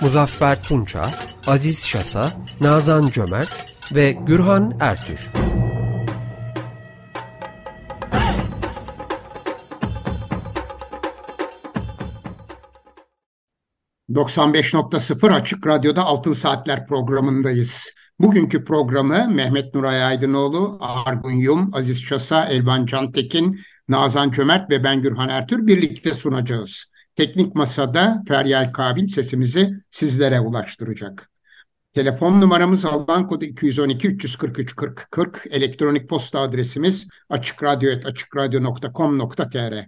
Muzaffer Tunça, Aziz Şasa, Nazan Cömert ve Gürhan Ertür. ...95.0 Açık Radyo'da Altın Saatler programındayız. Bugünkü programı Mehmet Nuray Aydınoğlu, Argun Yum, Aziz Şasa, Elvan Cantekin, Nazan Cömert ve ben Gürhan Ertür birlikte sunacağız. Teknik Masa'da Feryal Kabil sesimizi sizlere ulaştıracak. Telefon numaramız alan kodu 212 343 40 40. Elektronik posta adresimiz açıkradyo.com.tr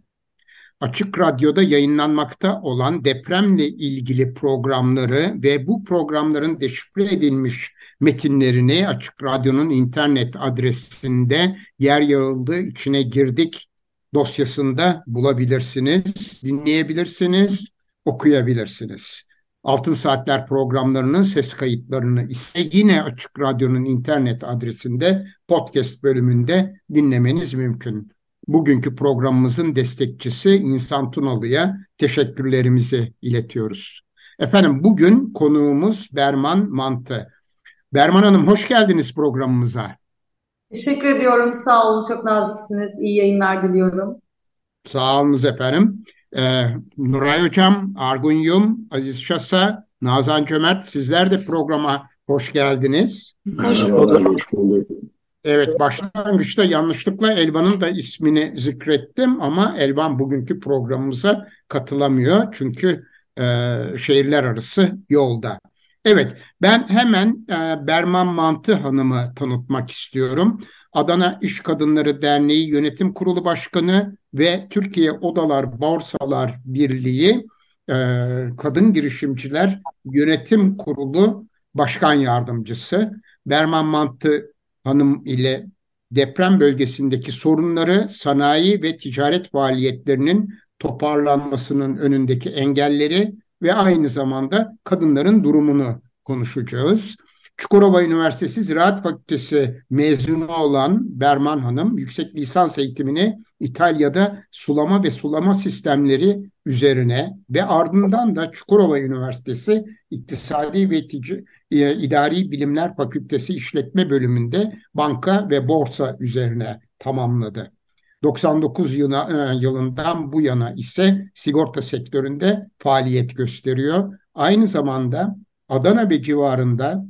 Açık Radyo'da yayınlanmakta olan depremle ilgili programları ve bu programların deşifre edilmiş metinlerini Açık Radyo'nun internet adresinde yer yarıldı, içine girdik dosyasında bulabilirsiniz, dinleyebilirsiniz, okuyabilirsiniz. Altın Saatler programlarının ses kayıtlarını ise yine Açık Radyo'nun internet adresinde podcast bölümünde dinlemeniz mümkün. Bugünkü programımızın destekçisi İnsan Tunalı'ya teşekkürlerimizi iletiyoruz. Efendim bugün konuğumuz Berman Mantı. Berman Hanım hoş geldiniz programımıza. Teşekkür ediyorum. Sağ olun. Çok naziksiniz. İyi yayınlar diliyorum. Sağ olunuz efendim. Ee, Nuray Hocam, Argun Yum, Aziz Şasa, Nazan Cömert sizler de programa hoş geldiniz. Hoş bulduk. Hoş bulduk. Evet, başlangıçta yanlışlıkla Elvan'ın da ismini zikrettim ama Elvan bugünkü programımıza katılamıyor çünkü e, şehirler arası yolda. Evet, ben hemen e, Berman Mantı Hanım'ı tanıtmak istiyorum. Adana İş Kadınları Derneği Yönetim Kurulu Başkanı ve Türkiye Odalar Borsalar Birliği e, Kadın Girişimciler Yönetim Kurulu Başkan Yardımcısı. Berman Mantı Hanım ile deprem bölgesindeki sorunları, sanayi ve ticaret faaliyetlerinin toparlanmasının önündeki engelleri ve aynı zamanda kadınların durumunu konuşacağız. Çukurova Üniversitesi Ziraat Fakültesi mezunu olan Berman Hanım yüksek lisans eğitimini İtalya'da sulama ve sulama sistemleri üzerine ve ardından da Çukurova Üniversitesi İktisadi ve Tic e, İdari Bilimler Fakültesi İşletme bölümünde banka ve borsa üzerine tamamladı. 99 yına, e, yılından bu yana ise sigorta sektöründe faaliyet gösteriyor. Aynı zamanda Adana ve civarında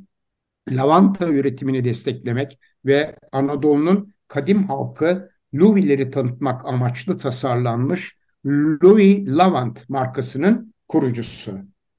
lavanta üretimini desteklemek ve Anadolu'nun kadim halkı Louis'leri tanıtmak amaçlı tasarlanmış Louis Lavant markasının kurucusu.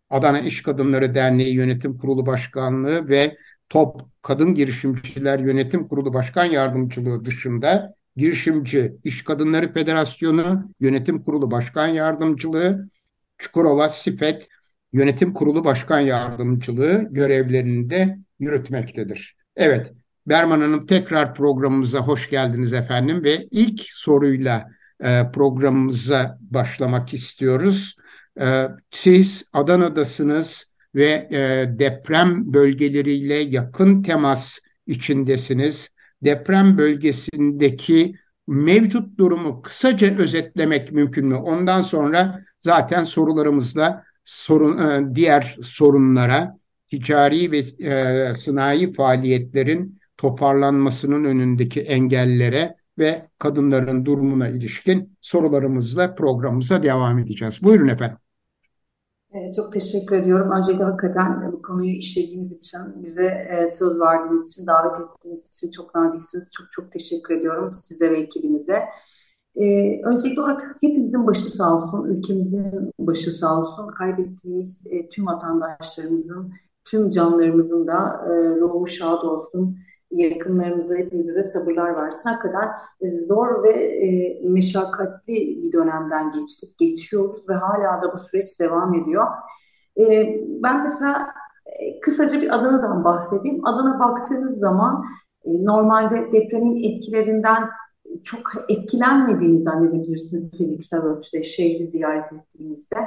Adana İş Kadınları Derneği Yönetim Kurulu Başkanlığı ve TOP Kadın Girişimciler Yönetim Kurulu Başkan Yardımcılığı dışında Girişimci İş Kadınları Federasyonu Yönetim Kurulu Başkan Yardımcılığı, Çukurova Sifet Yönetim Kurulu Başkan Yardımcılığı görevlerini de yürütmektedir. Evet, Berman Hanım tekrar programımıza hoş geldiniz efendim ve ilk soruyla e, programımıza başlamak istiyoruz. E, siz Adana'dasınız ve e, deprem bölgeleriyle yakın temas içindesiniz. Deprem bölgesindeki mevcut durumu kısaca özetlemek mümkün mü? Ondan sonra zaten sorularımızla sorun, e, diğer sorunlara ticari ve e, sanayi faaliyetlerin toparlanmasının önündeki engellere ve kadınların durumuna ilişkin sorularımızla programımıza devam edeceğiz. Buyurun efendim. Çok teşekkür ediyorum. Öncelikle hakikaten bu konuyu işlediğiniz için, bize e, söz verdiğiniz için, davet ettiğiniz için çok naziksiniz. Çok çok teşekkür ediyorum size ve ekibinize. Ee, öncelikli olarak hepimizin başı sağ olsun, ülkemizin başı sağ olsun. Kaybettiğimiz e, tüm vatandaşlarımızın, tüm canlarımızın da e, ruhu şad olsun. Yakınlarımıza, hepimize de sabırlar versin. Hakikaten zor ve e, meşakkatli bir dönemden geçtik, geçiyoruz ve hala da bu süreç devam ediyor. E, ben mesela E, kısaca bir Adana'dan bahsedeyim. Adana baktığınız zaman e, normalde depremin etkilerinden çok etkilenmediğini zannedebilirsiniz fiziksel ölçüde şehri ziyaret ettiğinizde.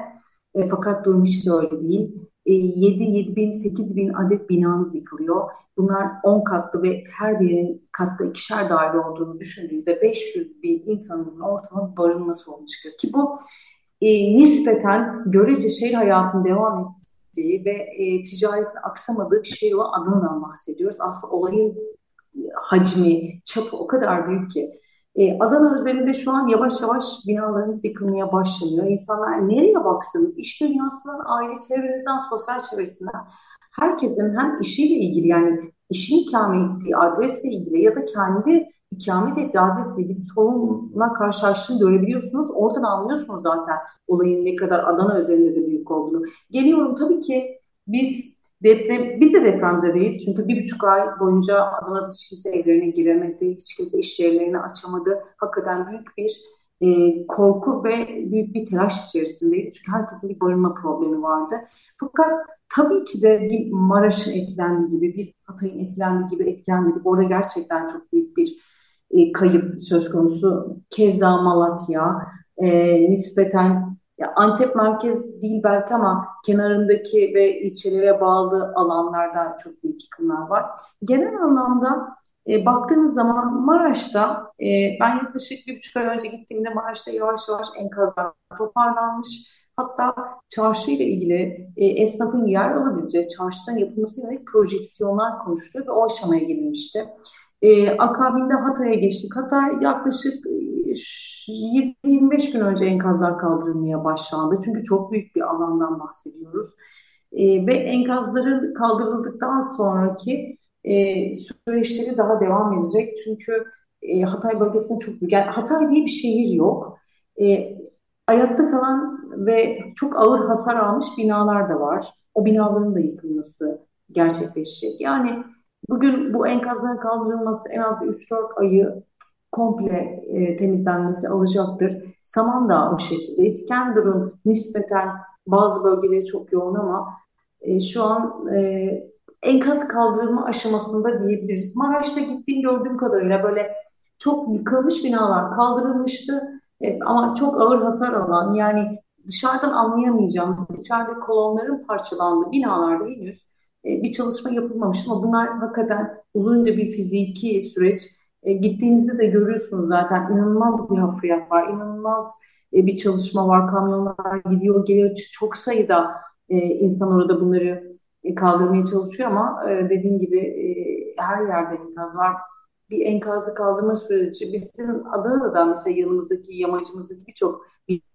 E, fakat durum hiç de öyle değil. E, 7, 7 bin, 8 bin adet binamız yıkılıyor. Bunlar 10 katlı ve her birinin katta ikişer daire olduğunu düşündüğünüzde 500 bin insanımızın ortalama barınma sorunu çıkıyor. Ki bu e, nispeten görece şehir hayatının devam ettiği ve e, ticaretin aksamadığı bir şehir olan Adana'dan bahsediyoruz. Aslında olayın hacmi, çapı o kadar büyük ki. E, Adana üzerinde şu an yavaş yavaş binalarımız yıkılmaya başlanıyor. İnsanlar nereye baksanız, iş dünyasından, aile çevrenizden, sosyal çevresinden herkesin hem işiyle ilgili yani işin ikamet ettiği adresle ilgili ya da kendi ikamet ettiği adresle ilgili sorunla karşılaştığını görebiliyorsunuz. Oradan anlıyorsunuz zaten olayın ne kadar Adana üzerinde de büyük olduğunu. Geliyorum tabii ki biz Deprem, biz de depremzedeyiz çünkü bir buçuk ay boyunca Adana'da hiç kimse evlerine giremedi, hiç kimse iş yerlerini açamadı. Hakikaten büyük bir e, korku ve büyük bir telaş içerisindeydi. Çünkü herkesin bir barınma problemi vardı. Fakat tabii ki de bir Maraş'ın etkilendiği gibi, bir Hatay'ın etkilendiği gibi etkilenmedik. Orada gerçekten çok büyük bir e, kayıp söz konusu. Keza Malatya, e, nispeten ya Antep merkez değil belki ama kenarındaki ve ilçelere bağlı alanlarda çok büyük yıkımlar var. Genel anlamda e, baktığınız zaman Maraş'ta e, ben yaklaşık bir buçuk ay önce gittiğimde Maraş'ta yavaş yavaş enkazlar toparlanmış. Hatta çarşı ile ilgili e, esnafın yer alabileceği çarşıdan yapılması yönelik projeksiyonlar konuşuluyor ve o aşamaya gelinmişti. E, akabinde Hatay'a geçtik. Hatay yaklaşık 20-25 gün önce enkazlar kaldırılmaya başlandı. Çünkü çok büyük bir alandan bahsediyoruz. E, ve enkazların kaldırıldıktan sonraki e, süreçleri daha devam edecek. Çünkü e, Hatay bölgesinde çok büyük. Yani Hatay diye bir şehir yok. E, ayakta kalan ve çok ağır hasar almış binalar da var. O binaların da yıkılması gerçekleşecek. Yani bugün bu enkazların kaldırılması en az bir 3-4 ayı komple e, temizlenmesi alacaktır. Samandağ o şekilde. İskenderun nispeten bazı bölgeleri çok yoğun ama e, şu an e, enkaz kaldırılma aşamasında diyebiliriz. Maraş'ta gittiğim gördüğüm kadarıyla böyle çok yıkılmış binalar kaldırılmıştı e, ama çok ağır hasar alan yani dışarıdan anlayamayacağımız içeride kolonların parçalandığı binalarda henüz e, bir çalışma yapılmamış ama bunlar hakikaten uzunca bir fiziki süreç e, gittiğinizde de görüyorsunuz zaten inanılmaz bir hafriyat var, inanılmaz e, bir çalışma var, kamyonlar gidiyor geliyor çok sayıda e, insan orada bunları e, kaldırmaya çalışıyor ama e, dediğim gibi e, her yerde enkaz var. Bir enkazı kaldırma süreci bizim Adana'da mesela yanımızdaki yamacımızdaki birçok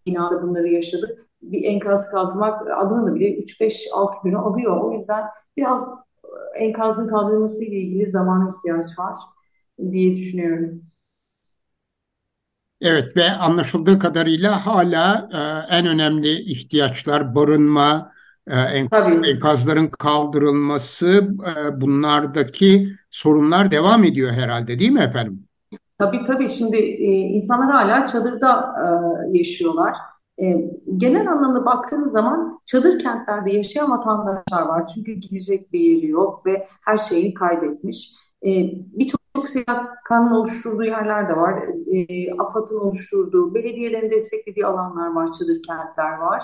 binada bunları yaşadık. Bir enkazı kaldırmak Adana'da bile 3-5-6 günü alıyor. O yüzden biraz e, enkazın kaldırılması ile ilgili zamana ihtiyaç var diye düşünüyorum. Evet ve anlaşıldığı kadarıyla hala e, en önemli ihtiyaçlar barınma, e, enkazların kaldırılması, e, bunlardaki sorunlar devam ediyor herhalde değil mi efendim? Tabii tabii şimdi e, insanlar hala çadırda e, yaşıyorlar. E, genel anlamda baktığınız zaman çadır kentlerde yaşayan vatandaşlar var. Çünkü gidecek bir yeri yok ve her şeyi kaybetmiş. E, Birçok çok SİHAK'ın oluşturduğu yerler de var. E, AFAD'ın oluşturduğu, belediyelerin desteklediği alanlar var, çadır kentler var.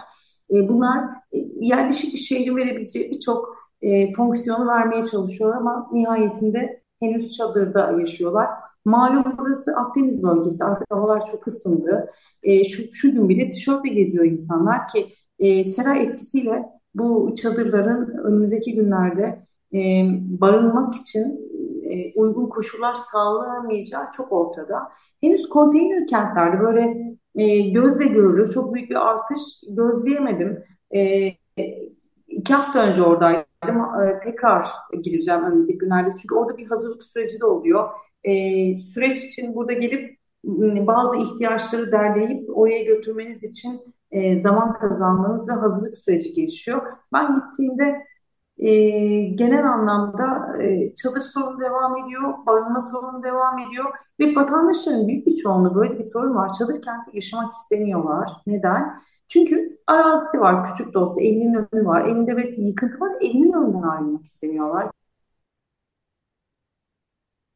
E, bunlar e, yerleşik bir şehrin verebileceği birçok e, fonksiyonu vermeye çalışıyorlar ama nihayetinde henüz çadırda yaşıyorlar. Malum burası Akdeniz bölgesi. Artık havalar çok ısındı. E, şu, şu gün bile tişörtle geziyor insanlar ki e, sera etkisiyle bu çadırların önümüzdeki günlerde e, barınmak için e, uygun koşullar sağlanamayacağı çok ortada. Henüz konteyner kentlerde böyle e, gözle görülür çok büyük bir artış gözleyemedim. E, iki hafta önce oradaydım. E, tekrar gideceğim önümüzdeki günlerde. Çünkü orada bir hazırlık süreci de oluyor. E, süreç için burada gelip bazı ihtiyaçları derleyip oraya götürmeniz için e, zaman kazanmanız ve hazırlık süreci gelişiyor. Ben gittiğimde e, genel anlamda e, çadır sorunu devam ediyor, barınma sorunu devam ediyor ve vatandaşların büyük bir çoğunluğu böyle bir sorun var. Çadır kenti yaşamak istemiyorlar. Neden? Çünkü arazisi var küçük de olsa evinin önü var. Evinde evet yıkıntı var evinin önünden ayrılmak istemiyorlar.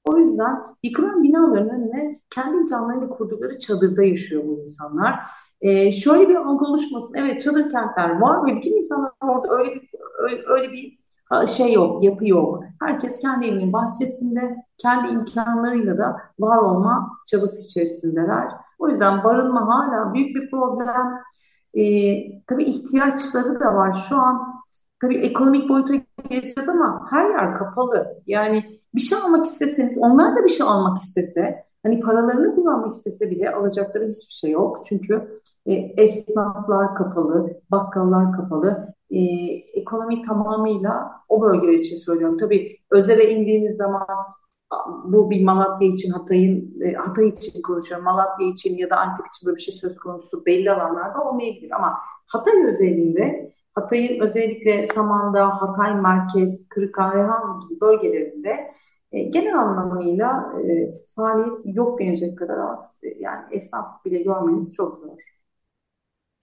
O yüzden yıkılan binaların önüne kendi imkanlarıyla kurdukları çadırda yaşıyor bu insanlar. Ee, şöyle bir algı oluşmasın. Evet çadır kentler var ve bütün insanlar orada öyle bir öyle, öyle bir şey yok, yapı yok. Herkes kendi evinin bahçesinde, kendi imkanlarıyla da var olma çabası içerisindeler. O yüzden barınma hala büyük bir problem. Ee, tabii ihtiyaçları da var. Şu an tabii ekonomik boyuta geleceğiz ama her yer kapalı. Yani bir şey almak isteseniz, onlar da bir şey almak istese, hani paralarını kullanmak istese bile alacakları hiçbir şey yok. Çünkü e, esnaflar kapalı, bakkallar kapalı. E, ekonomi tamamıyla o bölgeler için söylüyorum. Tabii özele indiğiniz zaman bu bir Malatya için Hatay'ın e, Hatay için konuşuyorum. Malatya için ya da Antep için böyle bir şey söz konusu belli alanlarda olmayabilir ama Hatay özelinde Hatay'ın özellikle Samandağ, Hatay Merkez, Kırıkkale, gibi bölgelerinde genel anlamıyla e, faaliyet yok denecek kadar az. E, yani esnaf bile görmeniz çok zor.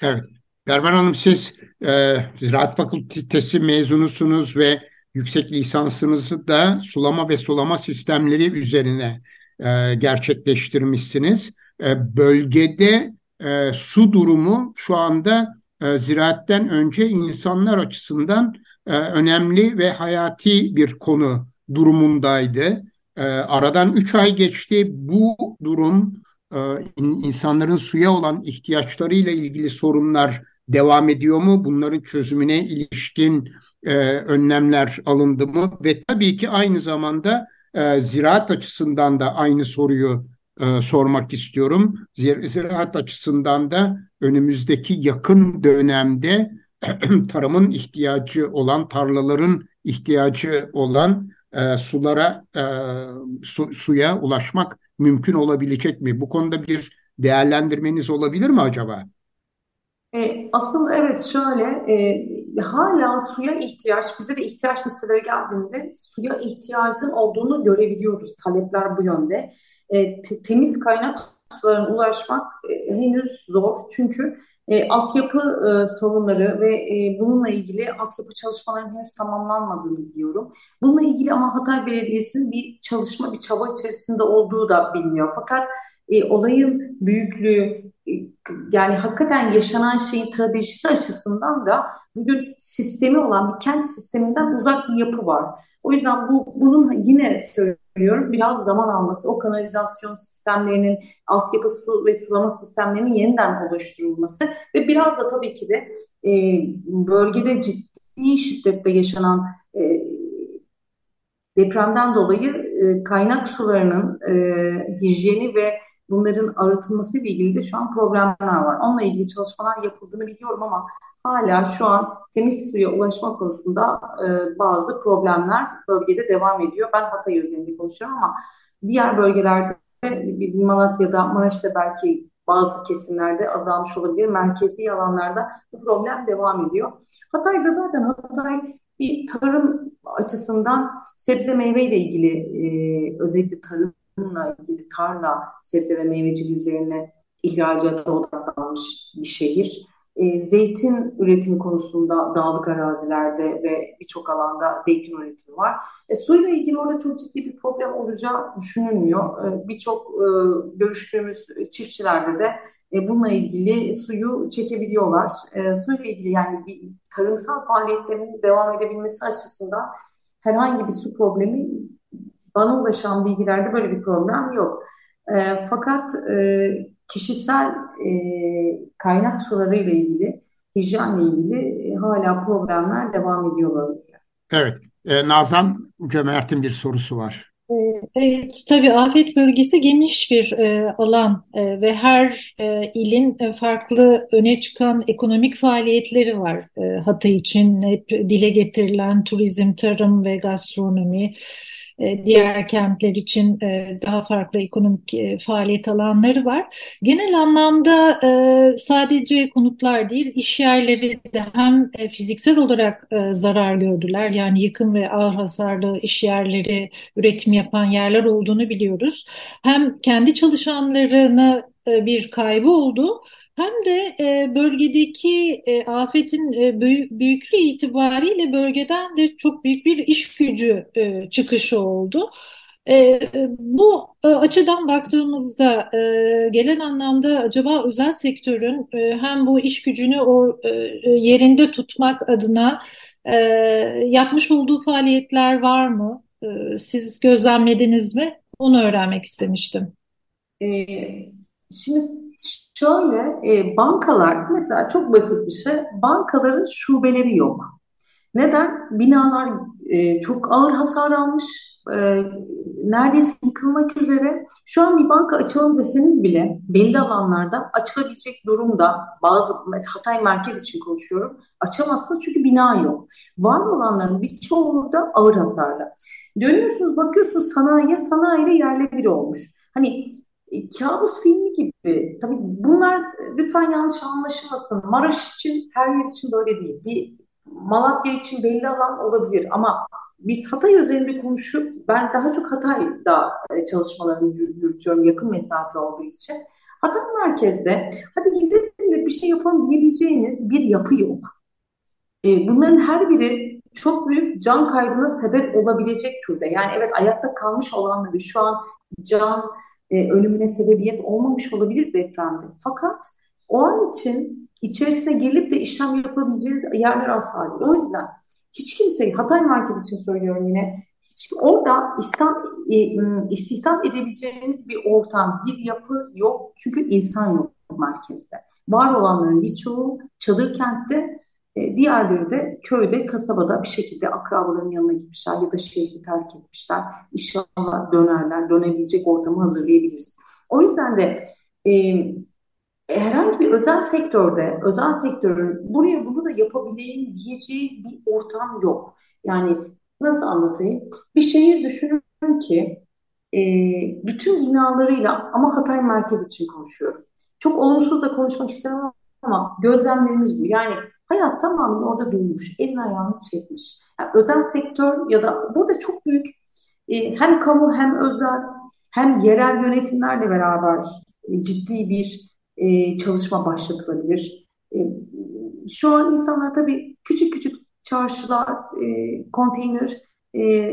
Evet. Berman Hanım siz e, Ziraat Fakültesi mezunusunuz ve yüksek lisansınızı da sulama ve sulama sistemleri üzerine e, gerçekleştirmişsiniz. E, bölgede e, su durumu şu anda e, ziraatten önce insanlar açısından e, önemli ve hayati bir konu durumundaydı. E, aradan 3 ay geçti. Bu durum e, insanların suya olan ihtiyaçlarıyla ilgili sorunlar devam ediyor mu? Bunların çözümüne ilişkin e, önlemler alındı mı? Ve tabii ki aynı zamanda e, ziraat açısından da aynı soruyu sormak istiyorum. Ziraat açısından da önümüzdeki yakın dönemde tarımın ihtiyacı olan, tarlaların ihtiyacı olan e, sulara, e, su, suya ulaşmak mümkün olabilecek mi? Bu konuda bir değerlendirmeniz olabilir mi acaba? E, aslında evet şöyle e, hala suya ihtiyaç bize de ihtiyaç listeleri geldiğinde suya ihtiyacın olduğunu görebiliyoruz. Talepler bu yönde. E, te, temiz kaynak sularına ulaşmak e, henüz zor çünkü e, altyapı e, sorunları ve e, bununla ilgili altyapı çalışmalarının henüz tamamlanmadığını biliyorum. Bununla ilgili ama Hatay Belediyesi'nin bir çalışma, bir çaba içerisinde olduğu da biliniyor. Fakat e, olayın büyüklüğü, e, yani hakikaten yaşanan şeyin trajedisi açısından da bugün sistemi olan bir kent sisteminden uzak bir yapı var. O yüzden bu bunun yine söylüyorum biraz zaman alması, o kanalizasyon sistemlerinin, altyapı su ve sulama sistemlerinin yeniden oluşturulması ve biraz da tabii ki de e, bölgede ciddi şiddette yaşanan e, depremden dolayı e, kaynak sularının e, hijyeni ve bunların arıtılması ile ilgili de şu an problemler var. Onunla ilgili çalışmalar yapıldığını biliyorum ama hala şu an temiz suya ulaşma konusunda e, bazı problemler bölgede devam ediyor. Ben Hatay üzerinde konuşuyorum ama diğer bölgelerde Malatya'da, Maraş'ta belki bazı kesimlerde azalmış olabilir. Merkezi alanlarda bu problem devam ediyor. Hatay'da zaten Hatay bir tarım açısından sebze meyve ile ilgili e, özellikle tarım bununla ilgili tarla, sebze ve meyveciliği üzerine ihracata odaklanmış bir şehir. E, zeytin üretimi konusunda dağlık arazilerde ve birçok alanda zeytin üretimi var. E, suyla ilgili orada çok ciddi bir problem olacağı düşünülmüyor. E, birçok e, görüştüğümüz çiftçilerde de e, bununla ilgili suyu çekebiliyorlar. E, suyla ilgili yani bir tarımsal faaliyetlerin devam edebilmesi açısından herhangi bir su problemi bana ulaşan bilgilerde böyle bir problem yok. E, fakat e, kişisel e, kaynak suları ile ilgili, hijyenle ilgili e, hala problemler devam ediyor Evet. E, Nazan Cömert'in bir sorusu var. E, evet, tabii afet bölgesi geniş bir e, alan e, ve her e, ilin e, farklı öne çıkan ekonomik faaliyetleri var. E, Hatay için hep dile getirilen turizm, tarım ve gastronomi, diğer kentler için e, daha farklı ekonomik e, faaliyet alanları var. Genel anlamda sadece konutlar değil, iş yerleri de hem fiziksel olarak zarar gördüler. Yani yıkım ve ağır hasarlı iş yerleri, üretim yapan yerler olduğunu biliyoruz. Hem kendi çalışanlarını e, bir kaybı oldu hem de e, bölgedeki e, afetin e, büyüklüğü itibariyle bölgeden de çok büyük bir iş gücü e, çıkışı oldu. E, bu e, açıdan baktığımızda e, gelen anlamda acaba özel sektörün e, hem bu iş gücünü o e, yerinde tutmak adına e, yapmış olduğu faaliyetler var mı? E, siz gözlemlediniz mi? Onu öğrenmek istemiştim. E, şimdi şöyle e, bankalar mesela çok basit bir şey bankaların şubeleri yok. Neden? Binalar e, çok ağır hasar almış e, neredeyse yıkılmak üzere. Şu an bir banka açalım deseniz bile belli alanlarda açılabilecek durumda bazı mesela Hatay merkez için konuşuyorum. Açamazsın çünkü bina yok. Var olanların birçoğu da ağır hasarlı. Dönüyorsunuz bakıyorsunuz sanayiye sanayiyle yerle bir olmuş. Hani kabus filmi gibi. Tabii bunlar lütfen yanlış anlaşılmasın. Maraş için her yer için böyle değil. Bir Malatya için belli alan olabilir ama biz Hatay üzerinde konuşup ben daha çok Hatay'da e, çalışmalarımı yürütüyorum yakın mesafe olduğu için. Hatay merkezde hadi gidelim de bir şey yapalım diyebileceğiniz bir yapı yok. E, bunların her biri çok büyük can kaybına sebep olabilecek türde. Yani evet ayakta kalmış olanları şu an can e, ölümüne sebebiyet olmamış olabilir depremde. Fakat o an için içerisine girilip de işlem yapabileceğiniz yerler asla değil. O yüzden hiç kimseyi Hatay Merkez için söylüyorum yine hiç orada istihdam, e, istihdam edebileceğiniz bir ortam, bir yapı yok. Çünkü insan yok merkezde. Var olanların birçoğu çadır kentte, e, diğerleri de köyde, kasabada bir şekilde akrabaların yanına gitmişler ya da şehri terk etmişler. İnşallah dönerler, dönebilecek ortamı hazırlayabiliriz. O yüzden de e, herhangi bir özel sektörde, özel sektörün buraya bunu da yapabileyim diyeceği bir ortam yok. Yani nasıl anlatayım? Bir şehir düşünün ki e, bütün binalarıyla ama Hatay merkez için konuşuyorum. Çok olumsuz da konuşmak istemem ama gözlemlerimiz bu. Yani hayat tamamen orada durmuş, elin ayağını çekmiş. Yani özel sektör ya da burada çok büyük e, hem kamu hem özel hem yerel yönetimlerle beraber e, ciddi bir e, çalışma başlatılabilir. E, şu an insanlar tabii küçük küçük çarşılar, e, konteyner e,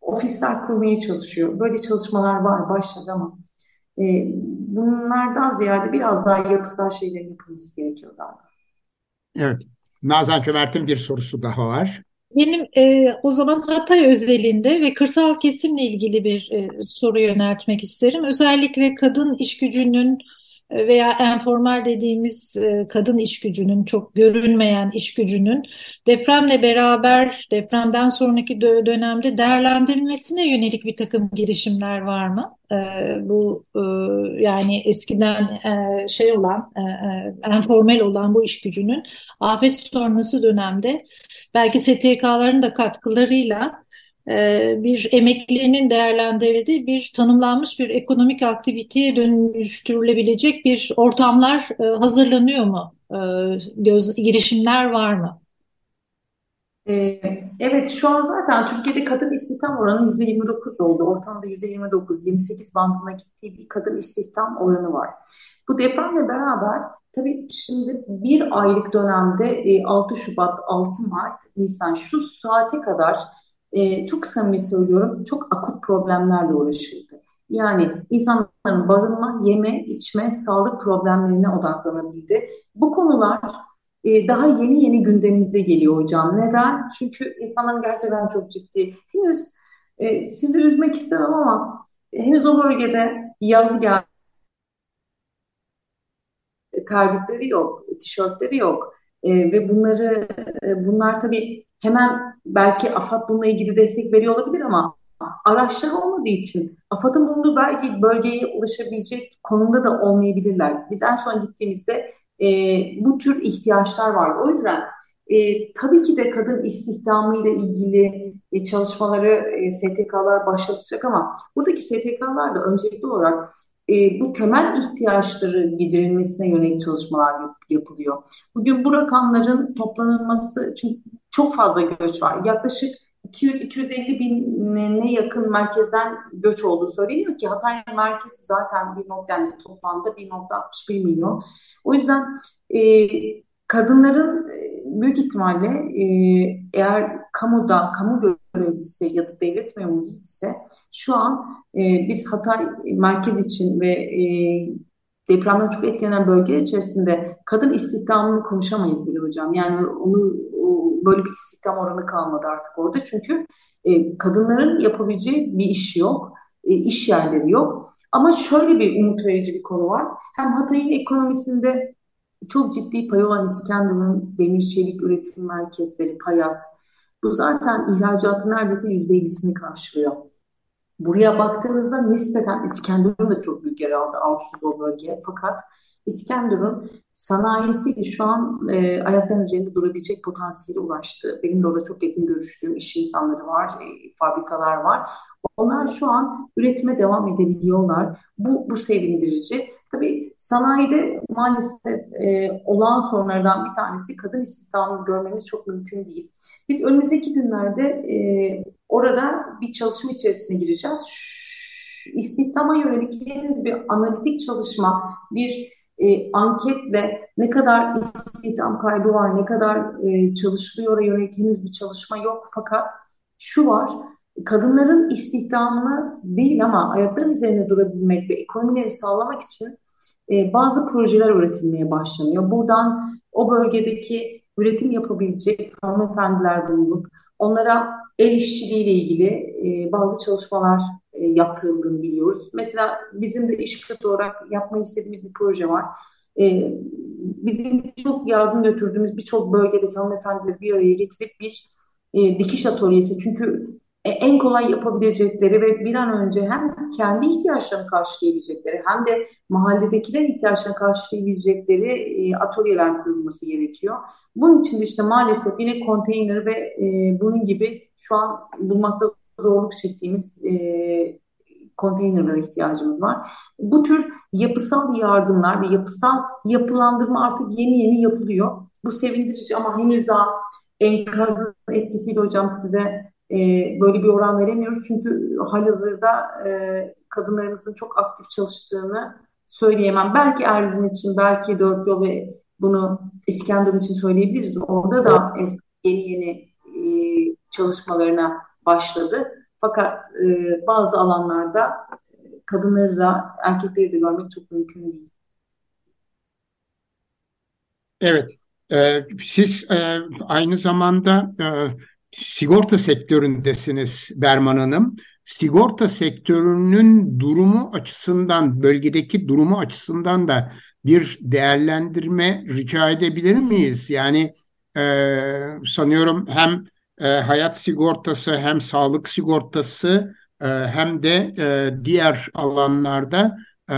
ofisler kurmaya çalışıyor. Böyle çalışmalar var, başladı ama e, bunlardan ziyade biraz daha yapısal şeylerin yapılması gerekiyor galiba. Evet. Nazan Cömert'in bir sorusu daha var. Benim e, o zaman Hatay özelinde ve kırsal kesimle ilgili bir e, soru yöneltmek isterim. Özellikle kadın iş gücünün veya enformal dediğimiz e, kadın iş gücünün, çok görünmeyen iş gücünün depremle beraber depremden sonraki dönemde değerlendirilmesine yönelik bir takım girişimler var mı? E, bu e, yani eskiden şey olan, enformal olan bu iş gücünün afet sonrası dönemde belki STK'ların da katkılarıyla bir emeklilerinin değerlendirildiği bir tanımlanmış bir ekonomik aktiviteye dönüştürülebilecek bir ortamlar e, hazırlanıyor mu? E, göz, girişimler var mı? Evet şu an zaten Türkiye'de kadın istihdam oranı %29 oldu. Ortamda %29-28 bandına gittiği bir kadın istihdam oranı var. Bu depremle beraber tabii şimdi bir aylık dönemde 6 Şubat, 6 Mart, Nisan şu saate kadar e, çok samimi söylüyorum çok akut problemlerle uğraşıldı. Yani insanların barınma, yeme, içme, sağlık problemlerine odaklanabildi. Bu konular e, daha yeni yeni gündemimize geliyor hocam. Neden? Çünkü insanların gerçekten çok ciddi. Henüz e, sizi üzmek istemem ama henüz o bölgede yaz geldi. Terlikleri yok, tişörtleri yok. E, ve bunları e, bunlar tabii hemen belki AFAD bununla ilgili destek veriyor olabilir ama araçları olmadığı için AFAD'ın bulunduğu belki bölgeye ulaşabilecek konumda da olmayabilirler. Biz en son gittiğimizde e, bu tür ihtiyaçlar vardı. O yüzden e, tabii ki de kadın istihdamı ile ilgili e, çalışmaları e, STK'lar başlatacak ama buradaki STK'lar da öncelikli olarak e, bu temel ihtiyaçları giderilmesine yönelik çalışmalar yap, yapılıyor. Bugün bu rakamların toplanılması, çünkü çok fazla göç var. Yaklaşık 200-250 bine yakın merkezden göç olduğu söyleniyor ki Hatay merkezi zaten bir nokta yani toplamda 1.61 milyon. O yüzden e, kadınların e, büyük ihtimalle e, eğer kamuda, kamu görevlisi ya da devlet memuru ise şu an e, biz Hatay merkez için ve e, depremden çok etkilenen bölge içerisinde kadın istihdamını konuşamayız bile hocam. Yani onu böyle bir istihdam oranı kalmadı artık orada. Çünkü e, kadınların yapabileceği bir iş yok. E, iş yerleri yok. Ama şöyle bir umut verici bir konu var. Hem Hatay'ın ekonomisinde çok ciddi payı olan İskenderun demir çelik üretim merkezleri, Payas. Bu zaten ihracatın neredeyse yüzde 50'sini karşılıyor. Buraya baktığınızda nispeten İskenderun da çok büyük yer aldı Ağustos o bölgeye. Fakat İskenderun sanayisiyle şu an e, ayaklarının üzerinde durabilecek potansiyeli ulaştı. Benim de orada çok yakın görüştüğüm iş insanları var, e, fabrikalar var. Onlar şu an üretime devam edebiliyorlar. Bu, bu sevindirici. Tabii sanayide maalesef e, olağan sorunlardan bir tanesi kadın istihdamını görmemiz çok mümkün değil. Biz önümüzdeki günlerde e, orada bir çalışma içerisine gireceğiz. Şu, istihdama yönelik henüz bir analitik çalışma, bir e, anketle ne kadar istihdam kaybı var, ne kadar e, çalışılıyor yönelik henüz bir çalışma yok. Fakat şu var, kadınların istihdamını değil ama ayakların üzerine durabilmek ve ekonomileri sağlamak için e, bazı projeler üretilmeye başlanıyor. Buradan o bölgedeki üretim yapabilecek hanımefendiler bulunup onlara el işçiliğiyle ilgili e, bazı çalışmalar e, yaptırıldığını biliyoruz. Mesela bizim de iş kıtı olarak yapmayı istediğimiz bir proje var. E, bizim çok yardım götürdüğümüz birçok bölgedeki hanımefendileri bir araya getirip bir dikiş atölyesi. Çünkü en kolay yapabilecekleri ve bir an önce hem kendi ihtiyaçlarını karşılayabilecekleri hem de mahalledekilerin ihtiyaçlarını karşılayabilecekleri e, atölyeler kurulması gerekiyor. Bunun için de işte maalesef yine konteyner ve e, bunun gibi şu an bulmakta zorluk çektiğimiz e, konteynerlere ihtiyacımız var. Bu tür yapısal yardımlar ve yapısal yapılandırma artık yeni yeni yapılıyor. Bu sevindirici ama henüz daha enkazın etkisiyle hocam size e, böyle bir oran veremiyoruz. Çünkü halihazırda e, kadınlarımızın çok aktif çalıştığını söyleyemem. Belki Erzin için, belki Dört Yol ve bunu İskenderun için söyleyebiliriz. Orada da yeni yeni e, çalışmalarına başladı. Fakat e, bazı alanlarda kadınları da erkekleri de görmek çok mümkün değil. Evet, e, siz e, aynı zamanda e, sigorta sektöründesiniz Berman Hanım. Sigorta sektörünün durumu açısından, bölgedeki durumu açısından da bir değerlendirme rica edebilir miyiz? Yani e, sanıyorum hem e, hayat sigortası hem sağlık sigortası e, hem de e, diğer alanlarda e,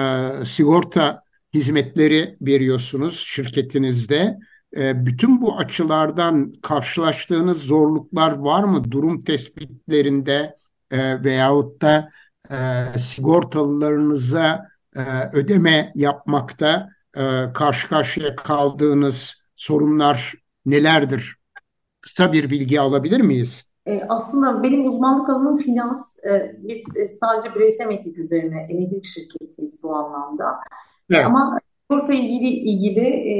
sigorta hizmetleri veriyorsunuz şirketinizde. E, bütün bu açılardan karşılaştığınız zorluklar var mı? Durum tespitlerinde e, veyahut da e, sigortalılarınıza e, ödeme yapmakta e, karşı karşıya kaldığınız sorunlar nelerdir? Kısa bir bilgi alabilir miyiz? E, aslında benim uzmanlık alanım finans. E, biz e, sadece bireysel emeklilik üzerine emeklilik şirketiyiz bu anlamda. Evet. Ama sigorta ilgili ilgili e,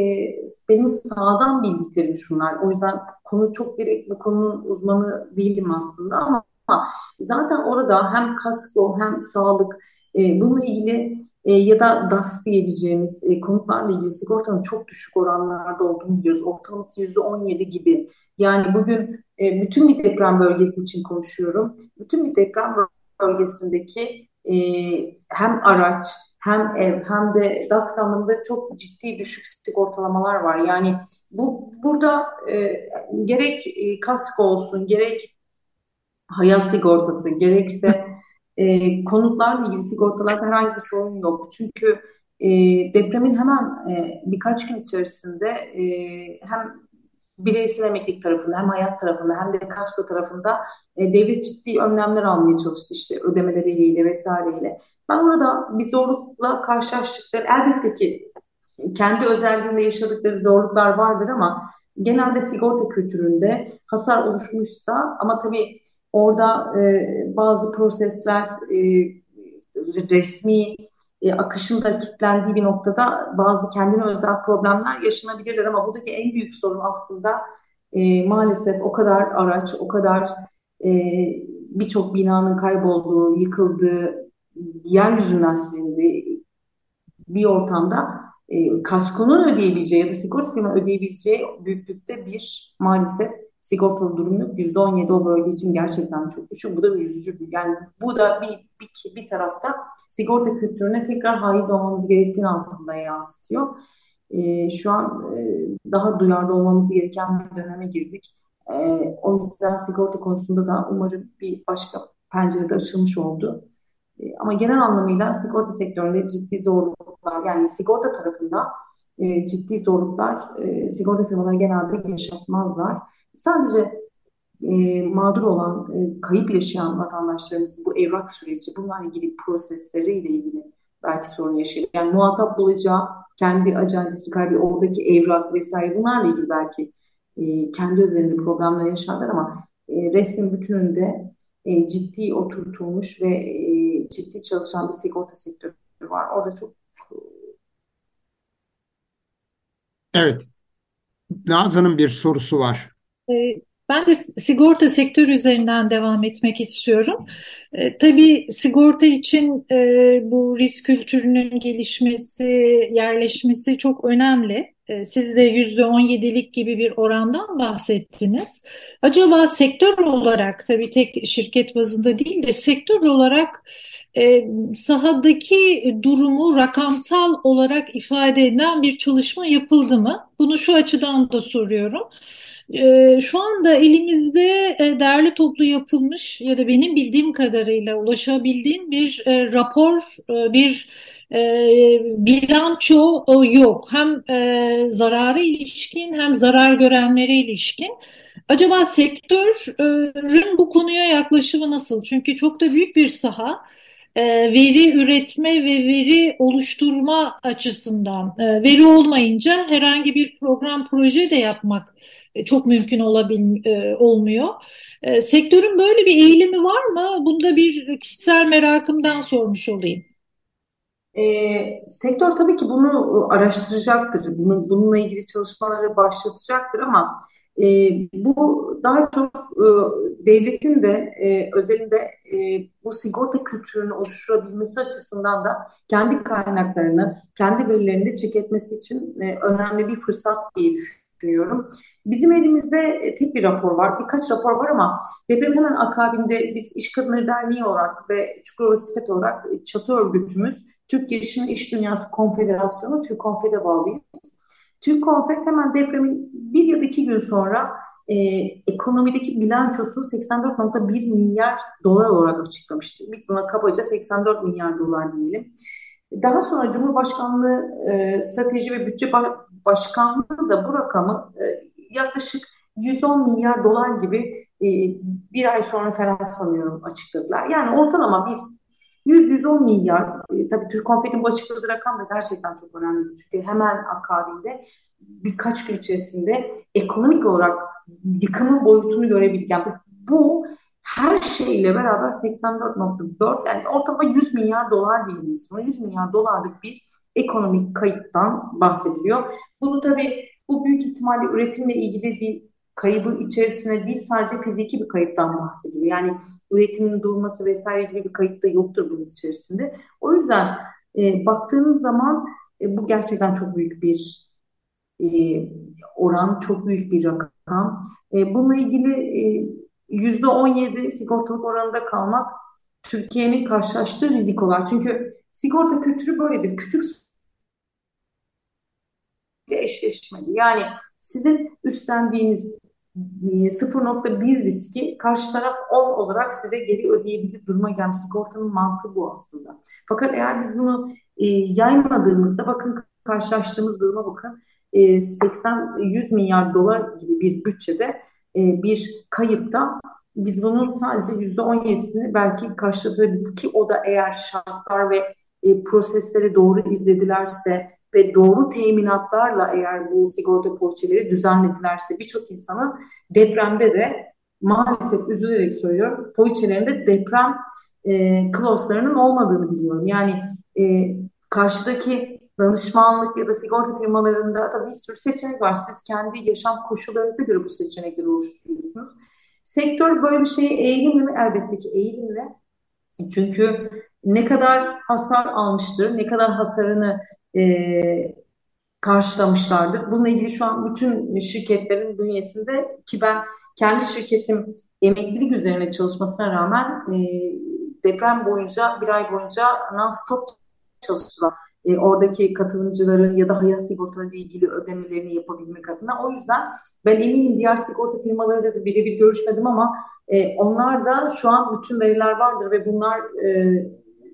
benim sağdan bildiklerim şunlar. O yüzden konu çok direkt bu konunun uzmanı değilim aslında ama zaten orada hem kasko hem sağlık e, bununla ilgili e, ya da DAS diyebileceğimiz e, konutlarla ilgili sigortanın çok düşük oranlarda olduğunu biliyoruz. Ortalaması yüzde 17 gibi. Yani bugün e, bütün bir deprem bölgesi için konuşuyorum. Bütün bir deprem bölgesindeki e, hem araç hem ev hem de DASK anlamında çok ciddi düşük sigortalamalar var. Yani bu burada e, gerek e, kasko olsun, gerek hayat sigortası, gerekse e, konutlarla ilgili sigortalarda herhangi bir sorun yok. Çünkü e, depremin hemen e, birkaç gün içerisinde e, hem bireysel emeklilik tarafında hem hayat tarafında hem de kasko tarafında e, devlet ciddi önlemler almaya çalıştı işte ödemeleriyle vesaireyle. Ben orada bir zorlukla karşılaştıkları elbette ki kendi özelliğinde yaşadıkları zorluklar vardır ama genelde sigorta kültüründe hasar oluşmuşsa ama tabii Orada e, bazı prosesler e, resmi e, akışın kilitlendiği bir noktada bazı kendine özel problemler yaşanabilirler ama buradaki en büyük sorun aslında e, maalesef o kadar araç, o kadar e, birçok binanın kaybolduğu, yıkıldığı, yeryüzünden silindiği bir ortamda e, kaskonun ödeyebileceği ya da sigorta firma ödeyebileceği büyüklükte bir maalesef sigortalı durum yok. %17 o bölge için gerçekten çok düşük. Bu da üzücü. Yani bu da bir, bir, bir tarafta sigorta kültürüne tekrar haiz olmamız gerektiğini aslında yansıtıyor. E, şu an e, daha duyarlı olmamız gereken bir döneme girdik. E, o yüzden sigorta konusunda da umarım bir başka pencerede açılmış oldu. E, ama genel anlamıyla sigorta sektöründe ciddi zorluklar yani sigorta tarafında e, ciddi zorluklar e, sigorta firmaları genelde yaşatmazlar. Sadece e, mağdur olan, e, kayıp yaşayan vatandaşlarımız bu evrak süreci, bunlarla ilgili prosesleriyle ilgili belki sorun yaşayabilir. Yani muhatap bulacağı kendi acentesi kaybı, oradaki evrak vesaire bunlarla ilgili belki e, kendi üzerinde problemler yaşarlar ama e, resmin bütününde e, ciddi oturtulmuş ve e, ciddi çalışan bir sigorta sektörü var. Orada çok Evet. Nazan'ın bir sorusu var. E, ben de sigorta sektörü üzerinden devam etmek istiyorum. E, tabii sigorta için e, bu risk kültürünün gelişmesi, yerleşmesi çok önemli. E, siz de %17'lik gibi bir orandan bahsettiniz. Acaba sektör olarak, tabii tek şirket bazında değil de sektör olarak e, sahadaki durumu rakamsal olarak ifade eden bir çalışma yapıldı mı? Bunu şu açıdan da soruyorum. Ee, şu anda elimizde e, değerli toplu yapılmış ya da benim bildiğim kadarıyla ulaşabildiğim bir e, rapor, e, bir bilanço yok. Hem zarara ilişkin hem zarar görenlere ilişkin. Acaba sektörün bu konuya yaklaşımı nasıl? Çünkü çok da büyük bir saha. Veri üretme ve veri oluşturma açısından veri olmayınca herhangi bir program proje de yapmak e, çok mümkün olabil, e, olmuyor. E, sektörün böyle bir eğilimi var mı? Bunda bir kişisel merakımdan sormuş olayım. E, sektör tabii ki bunu araştıracaktır. Bunu, bununla ilgili çalışmaları başlatacaktır ama e, bu daha çok e, devletin de e, özelinde e, bu sigorta kültürünü oluşturabilmesi açısından da kendi kaynaklarını, kendi verilerini çek etmesi için e, önemli bir fırsat diye düşünüyorum. Bizim elimizde e, tek bir rapor var, birkaç rapor var ama deprem hemen akabinde biz İş Kadınları Derneği olarak ve Çukurova Sifet olarak e, çatı örgütümüz Türk Girişimi İş Dünyası Konfederasyonu, Türk Konfed'e bağlıyız. Türk Konfed hemen depremin bir ya da iki gün sonra e, ekonomideki bilançosunu 84.1 milyar dolar olarak açıklamıştı. Biz buna kabaca 84 milyar dolar diyelim. Daha sonra Cumhurbaşkanlığı e, Strateji ve Bütçe Başkanlığı da bu rakamı e, yaklaşık 110 milyar dolar gibi e, bir ay sonra falan sanıyorum açıkladılar. Yani ortalama biz 100-110 milyar, e, tabii Türk Konfet'in bu açıkladığı rakam da gerçekten çok önemli. Çünkü hemen akabinde birkaç gün içerisinde ekonomik olarak yıkımın boyutunu görebildik. Yani bu her şeyle beraber 84.4 yani ortalama 100 milyar dolar buna 100 milyar dolarlık bir ekonomik kayıptan bahsediliyor. Bunu tabii bu büyük ihtimalle üretimle ilgili bir kaybı içerisine değil sadece fiziki bir kayıptan bahsediyor. Yani üretimin durması vesaire gibi bir kayıp da yoktur bunun içerisinde. O yüzden e, baktığınız zaman e, bu gerçekten çok büyük bir e, oran, çok büyük bir rakam. E, bununla ilgili e, %17 sigortalık oranında kalmak Türkiye'nin karşılaştığı rizikolar. Çünkü sigorta kültürü böyledir. Küçük eşleşmeli. Yani sizin üstlendiğiniz 0.1 e, riski karşı taraf 10 olarak size geri ödeyebilir duruma gelmiş. Sigortanın mantığı bu aslında. Fakat eğer biz bunu e, yaymadığımızda bakın karşılaştığımız duruma bakın e, 80-100 milyar dolar gibi bir bütçede e, bir kayıpta biz bunun sadece yüzde on yedisini belki karşılatabilir ki o da eğer şartlar ve e, prosesleri doğru izledilerse ve doğru teminatlarla eğer bu sigorta poliçeleri düzenledilerse birçok insanın depremde de maalesef üzülerek söylüyorum poğaçalarında deprem e, kloslarının olmadığını biliyorum. Yani e, karşıdaki danışmanlık ya da sigorta firmalarında tabii bir sürü seçenek var. Siz kendi yaşam koşullarınıza göre bu seçenekleri oluşturuyorsunuz. Sektör böyle bir şeye eğilimli mi? Elbette ki eğilimli. Çünkü ne kadar hasar almıştır, ne kadar hasarını e, karşılamışlardır. Bununla ilgili şu an bütün şirketlerin bünyesinde ki ben kendi şirketim emeklilik üzerine çalışmasına rağmen e, deprem boyunca bir ay boyunca non-stop çalıştılar. E, oradaki katılımcıların ya da hayat sigortaları ilgili ödemelerini yapabilmek adına. O yüzden ben eminim diğer sigorta firmalarıyla da birebir görüşmedim ama e, onlar da şu an bütün veriler vardır ve bunlar e,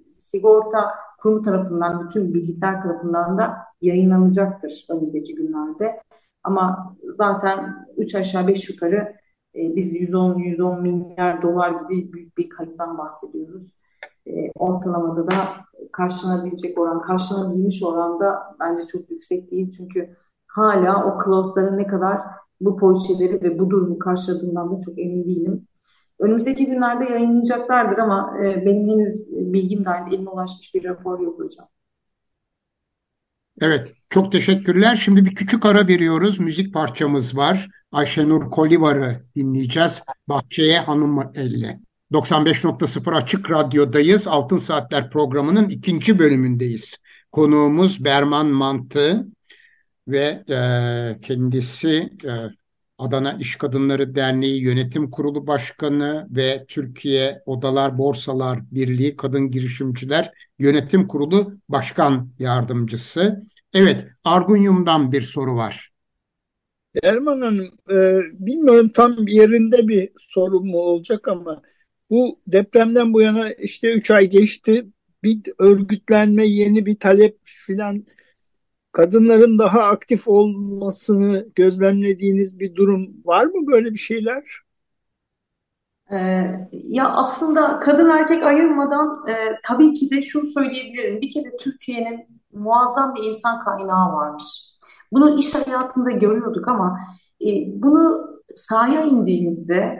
sigorta kurumu tarafından, bütün bildikler tarafından da yayınlanacaktır önümüzdeki günlerde. Ama zaten 3 aşağı 5 yukarı e, biz 110-110 milyar dolar gibi büyük bir kayıptan bahsediyoruz. E, ortalamada da karşılanabilecek oran, karşılanabilmiş oranda bence çok yüksek değil. Çünkü hala o clause'ların ne kadar bu poliçeleri ve bu durumu karşıladığından da çok emin değilim. Önümüzdeki günlerde yayınlayacaklardır ama e, benim henüz bilgim dahilinde elime ulaşmış bir rapor yok hocam. Evet, çok teşekkürler. Şimdi bir küçük ara veriyoruz. Müzik parçamız var. Ayşenur Kolivar'ı dinleyeceğiz. Bahçeye Hanım elle. 95.0 Açık Radyo'dayız. Altın Saatler programının ikinci bölümündeyiz. Konuğumuz Berman Mantı ve e, kendisi e, Adana İş Kadınları Derneği Yönetim Kurulu Başkanı ve Türkiye Odalar Borsalar Birliği Kadın Girişimciler Yönetim Kurulu Başkan Yardımcısı. Evet, Argunyum'dan bir soru var. Erman Hanım, e, bilmiyorum tam yerinde bir soru mu olacak ama bu depremden bu yana işte 3 ay geçti. Bir örgütlenme, yeni bir talep filan kadınların daha aktif olmasını gözlemlediğiniz bir durum var mı böyle bir şeyler? Ee, ya aslında kadın erkek ayırmadan e, tabii ki de şunu söyleyebilirim. Bir kere Türkiye'nin muazzam bir insan kaynağı varmış. Bunu iş hayatında görüyorduk ama e, bunu sahaya indiğimizde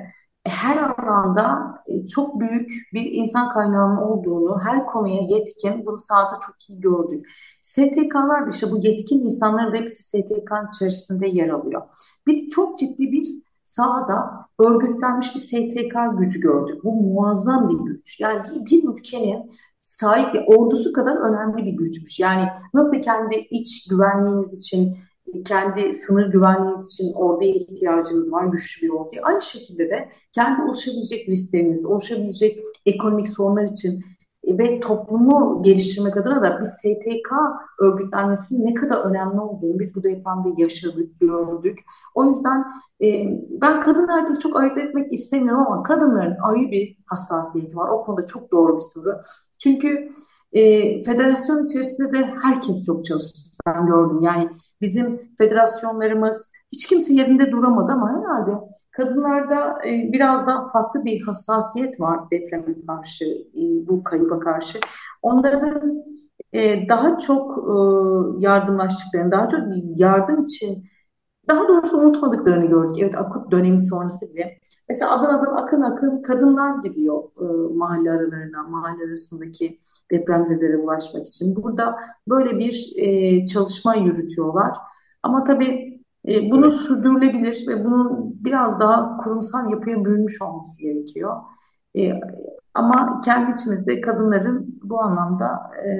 her alanda e, çok büyük bir insan kaynağının olduğunu, her konuya yetkin, bunu sahada çok iyi gördük. STK'lar da işte bu yetkin insanların hepsi STK'nın içerisinde yer alıyor. Biz çok ciddi bir sahada örgütlenmiş bir STK gücü gördük. Bu muazzam bir güç. Yani bir, bir ülkenin sahip bir ordusu kadar önemli bir güçmüş. Yani nasıl kendi iç güvenliğiniz için kendi sınır güvenliğiniz için orduya ihtiyacınız var, güçlü bir orduya. Aynı şekilde de kendi oluşabilecek riskleriniz, oluşabilecek ekonomik sorunlar için ve toplumu geliştirmek adına da bir STK örgütlenmesinin ne kadar önemli olduğunu biz bu depremde yaşadık, gördük. O yüzden e, ben kadın erkek çok ayırt etmek istemiyorum ama kadınların ayrı bir hassasiyeti var. O konuda çok doğru bir soru. Çünkü e, federasyon içerisinde de herkes çok çalıştı ben gördüm. Yani bizim federasyonlarımız hiç kimse yerinde duramadı ama herhalde kadınlarda e, biraz daha farklı bir hassasiyet var depreme karşı, e, bu kayıba karşı. Onların e, daha çok e, yardımlaştıklarını, daha çok yardım için daha doğrusu unutmadıklarını gördük. Evet akut dönemi sonrası bile. Mesela adım adım akın akın kadınlar gidiyor e, mahalle aralarına, mahalle arasındaki depremzedelere ulaşmak için. Burada böyle bir e, çalışma yürütüyorlar. Ama tabii e, bunu sürdürülebilir ve bunun biraz daha kurumsal yapıya bürünmüş olması gerekiyor. E, ama kendi içimizde kadınların bu anlamda e,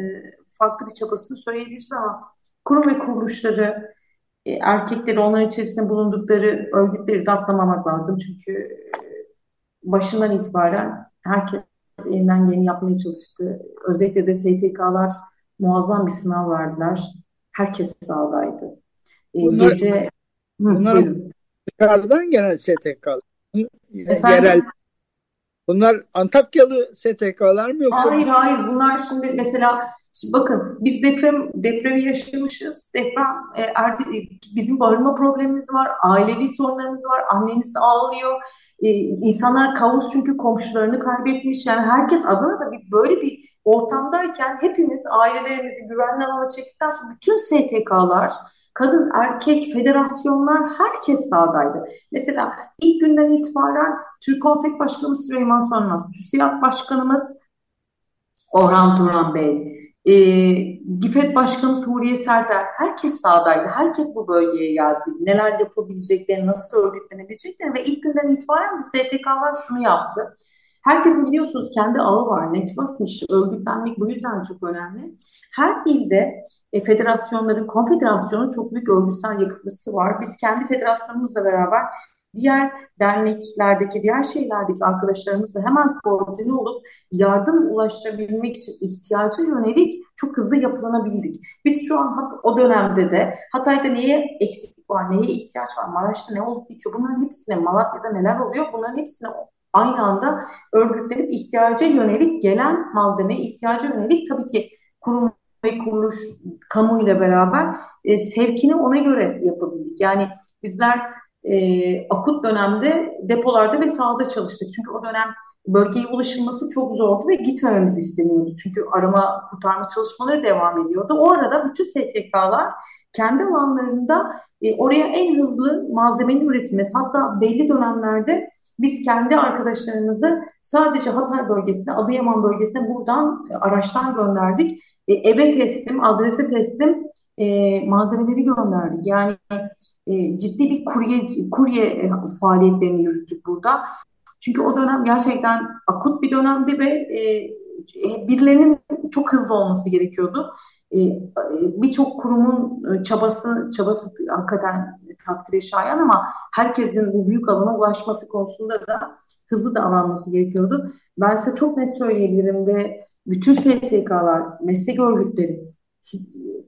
farklı bir çabasını söyleyebiliriz ama kurum ve kuruluşları, erkekleri onlar içerisinde bulundukları örgütleri de atlamamak lazım. Çünkü e, başından itibaren herkes elinden geleni yapmaya çalıştı. Özellikle de STK'lar muazzam bir sınav verdiler. Herkes sahadaydı. E, bunlar, gece bunlar dışarıdan gelen STK'lar. Yerel Bunlar Antakyalı STK'lar mı yoksa? Hayır hayır bunlar şimdi mesela Şimdi bakın biz deprem depremi yaşamışız. Deprem e, erdi, bizim barınma problemimiz var, ailevi sorunlarımız var. Anneniz ağlıyor. E, insanlar kaos çünkü komşularını kaybetmiş. Yani herkes Adana'da bir böyle bir ortamdayken hepimiz ailelerimizi güvenli alana çektikten sonra bütün STK'lar, kadın, erkek, federasyonlar herkes sahadaydı. Mesela ilk günden itibaren Türk Konfet Başkanımız Süleyman Sönmez, TÜSİAD Başkanımız Orhan Turan Bey, e, GİFET Başkanımız Huriye Serter, herkes sahadaydı, herkes bu bölgeye geldi. Neler yapabileceklerini, nasıl örgütlenebileceklerini ve ilk günden itibaren STK'lar şunu yaptı. Herkesin biliyorsunuz kendi ağı var, networkmiş, örgütlenmek bu yüzden çok önemli. Her ilde e, federasyonların, konfederasyonun çok büyük örgütsel yapısı var. Biz kendi federasyonumuzla beraber diğer derneklerdeki, diğer şeylerdeki arkadaşlarımızla hemen koordine olup yardım ulaştırabilmek için ihtiyaca yönelik çok hızlı yapılanabildik. Biz şu an o dönemde de Hatay'da neye eksiklik var, neye ihtiyaç var, Maraş'ta ne olup bitiyor bunların hepsine, Malatya'da neler oluyor bunların hepsine aynı anda örgütlenip ihtiyaca yönelik gelen malzemeye ihtiyaca yönelik tabii ki kurum ve kuruluş kamuyla beraber e, sevkini ona göre yapabildik. Yani bizler e, akut dönemde depolarda ve sahada çalıştık. Çünkü o dönem bölgeye ulaşılması çok zordu ve gitmememiz isteniyordu. Çünkü arama kurtarma çalışmaları devam ediyordu. O arada bütün STK'lar kendi alanlarında e, oraya en hızlı malzemenin üretilmesi hatta belli dönemlerde biz kendi arkadaşlarımızı sadece Hatay bölgesine, Adıyaman bölgesine buradan araçlar gönderdik. E, eve teslim, adrese teslim e, malzemeleri gönderdik. Yani e, ciddi bir kurye, kurye e, faaliyetlerini yürüttük burada. Çünkü o dönem gerçekten akut bir dönemdi ve e, birilerinin çok hızlı olması gerekiyordu. E, Birçok kurumun e, çabası çabası hakikaten takdire şayan ama herkesin bu büyük alana ulaşması konusunda da hızlı davranması gerekiyordu. Ben size çok net söyleyebilirim ve bütün STK'lar, meslek örgütleri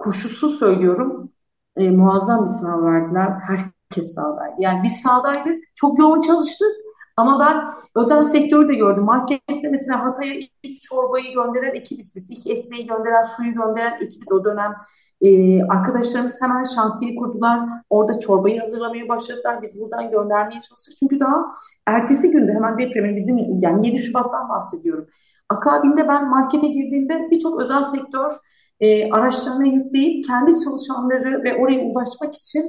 koşulsuz söylüyorum e, muazzam bir sınav verdiler. Herkes sahadaydı. Yani biz sahadaydık. Çok yoğun çalıştık. Ama ben özel sektörü de gördüm. Markette mesela Hatay'a ilk çorbayı gönderen ekibiz biz. İlk ekmeği gönderen, suyu gönderen ekibiz o dönem. Ee, arkadaşlarımız hemen şantiye kurdular. Orada çorbayı hazırlamaya başladılar. Biz buradan göndermeye çalıştık. Çünkü daha ertesi günde hemen depremin bizim yani 7 Şubat'tan bahsediyorum. Akabinde ben markete girdiğimde birçok özel sektör e, araçlarına yükleyip kendi çalışanları ve oraya ulaşmak için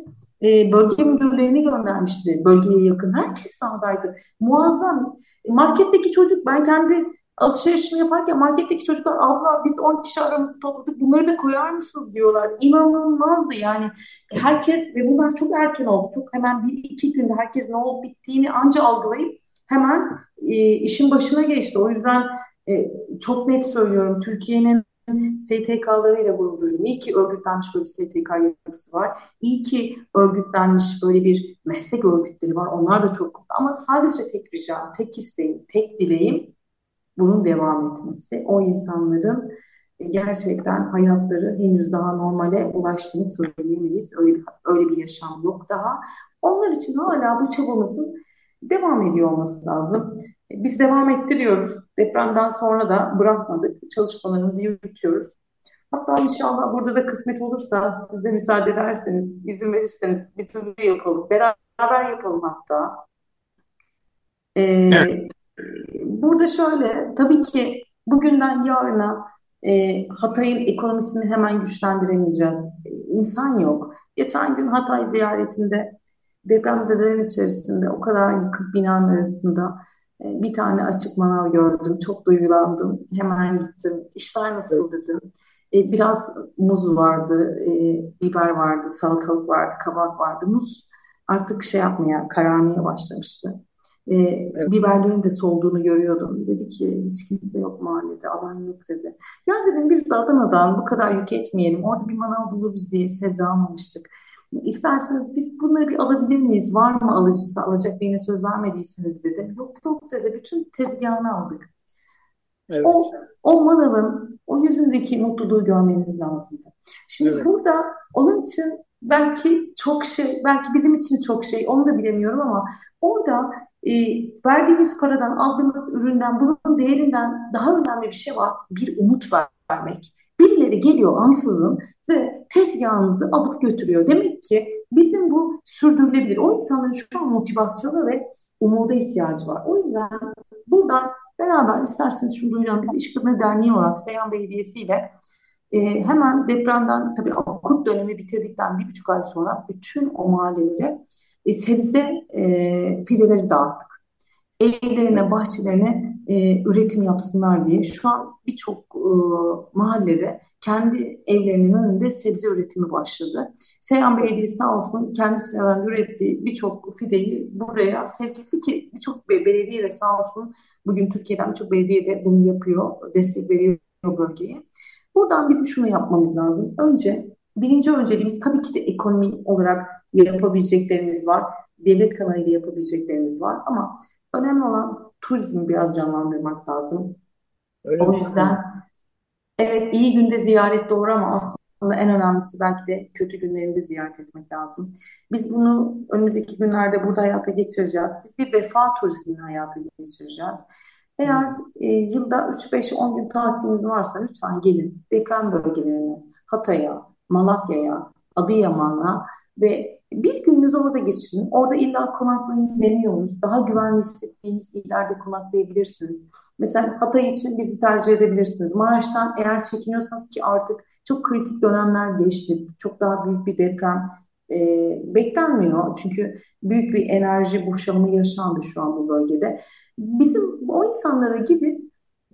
e, bölge müdürlerini göndermişti bölgeye yakın. Herkes sahadaydı. Muazzam. Marketteki çocuk ben kendi alışverişimi yaparken marketteki çocuklar abla biz 10 kişi aramızı topladık bunları da koyar mısınız diyorlar. İnanılmazdı yani. Herkes ve bunlar çok erken oldu. Çok hemen bir iki günde herkes ne olup bittiğini anca algılayıp hemen e, işin başına geçti. O yüzden e, çok net söylüyorum Türkiye'nin STK'larıyla gurur duyuyorum. İyi ki örgütlenmiş böyle bir STK yapısı var. İyi ki örgütlenmiş böyle bir meslek örgütleri var. Onlar da çok mutlu. Ama sadece tek ricam, tek isteğim, tek dileğim bunun devam etmesi. O insanların gerçekten hayatları henüz daha normale ulaştığını söyleyemeyiz. Öyle öyle bir yaşam yok daha. Onlar için hala bu çabamızın devam ediyor olması lazım. Biz devam ettiriyoruz. Depremden sonra da bırakmadık. Çalışmalarımızı yürütüyoruz. Hatta inşallah burada da kısmet olursa siz de müsaade ederseniz, izin verirseniz bir türlü yapalım. Beraber yapalım hatta. Ee, evet. Burada şöyle, tabii ki bugünden yarına e, Hatay'ın ekonomisini hemen güçlendiremeyeceğiz. İnsan yok. Geçen gün Hatay ziyaretinde depremzedelerin içerisinde o kadar yıkık binanın arasında e, bir tane açık manav gördüm. Çok duygulandım. Hemen gittim. İşler nasıl dedim. E, biraz muz vardı, e, biber vardı, salatalık vardı, kabak vardı. Muz artık şey yapmaya, kararmaya başlamıştı. evet. Biberlerin de solduğunu görüyordum. Dedi ki hiç kimse yok mahallede, alan yok dedi. Ya dedim biz de Adana'dan bu kadar yük etmeyelim. Orada bir manav buluruz diye sebze almamıştık. İsterseniz biz bunları bir alabilir miyiz? Var mı alıcısı? Alacak birine söz vermediyseniz dedi. Yok yok dedi. Bütün tezgahını aldık. Evet. O, o manavın o yüzündeki mutluluğu görmeniz lazımdı. Şimdi evet. burada onun için belki çok şey, belki bizim için çok şey, onu da bilemiyorum ama orada e, verdiğimiz paradan, aldığımız üründen, bunun değerinden daha önemli bir şey var. Bir umut vermek. Birileri geliyor ansızın ve tezgahınızı alıp götürüyor. Demek ki bizim bu sürdürülebilir. O insanların şu an motivasyonu ve umuda ihtiyacı var. O yüzden buradan Beraber isterseniz şunu duyuralım. Biz İş Kadını Derneği olarak Seyhan Belediyesi ile e, hemen depremden tabii akut dönemi bitirdikten bir buçuk ay sonra bütün o mahallelere e, sebze e, fideleri dağıttık. Evlerine, bahçelerine e, üretim yapsınlar diye. Şu an birçok e, mahallede kendi evlerinin önünde sebze üretimi başladı. Seyhan Belediyesi sağ olsun kendi sıralarında ürettiği birçok fideyi buraya sevk etti ki birçok belediye de sağ olsun bugün Türkiye'den birçok belediye de bunu yapıyor, destek veriyor bölgeye. Buradan bizim şunu yapmamız lazım. Önce birinci önceliğimiz tabii ki de ekonomi olarak yapabileceklerimiz var. Devlet kanalıyla yapabileceklerimiz var ama önemli olan turizmi biraz canlandırmak lazım. Öyle o yüzden evet iyi günde ziyaret doğru ama aslında en önemlisi belki de kötü günlerinde ziyaret etmek lazım. Biz bunu önümüzdeki günlerde burada hayata geçireceğiz. Biz bir vefa turizmini hayata geçireceğiz. Eğer e, yılda 3-5-10 gün tatiliniz varsa lütfen gelin deprem bölgelerine, Hatay'a, Malatya'ya, Adıyaman'a ve bir gününüzü orada geçirin. Orada illa konaklayın demiyoruz. Daha güvenli hissettiğiniz illerde konaklayabilirsiniz. Mesela Hatay için bizi tercih edebilirsiniz. Maraş'tan eğer çekiniyorsanız ki artık çok kritik dönemler geçti. Çok daha büyük bir deprem e, beklenmiyor. Çünkü büyük bir enerji boşalımı yaşandı şu an bu bölgede. Bizim o insanlara gidip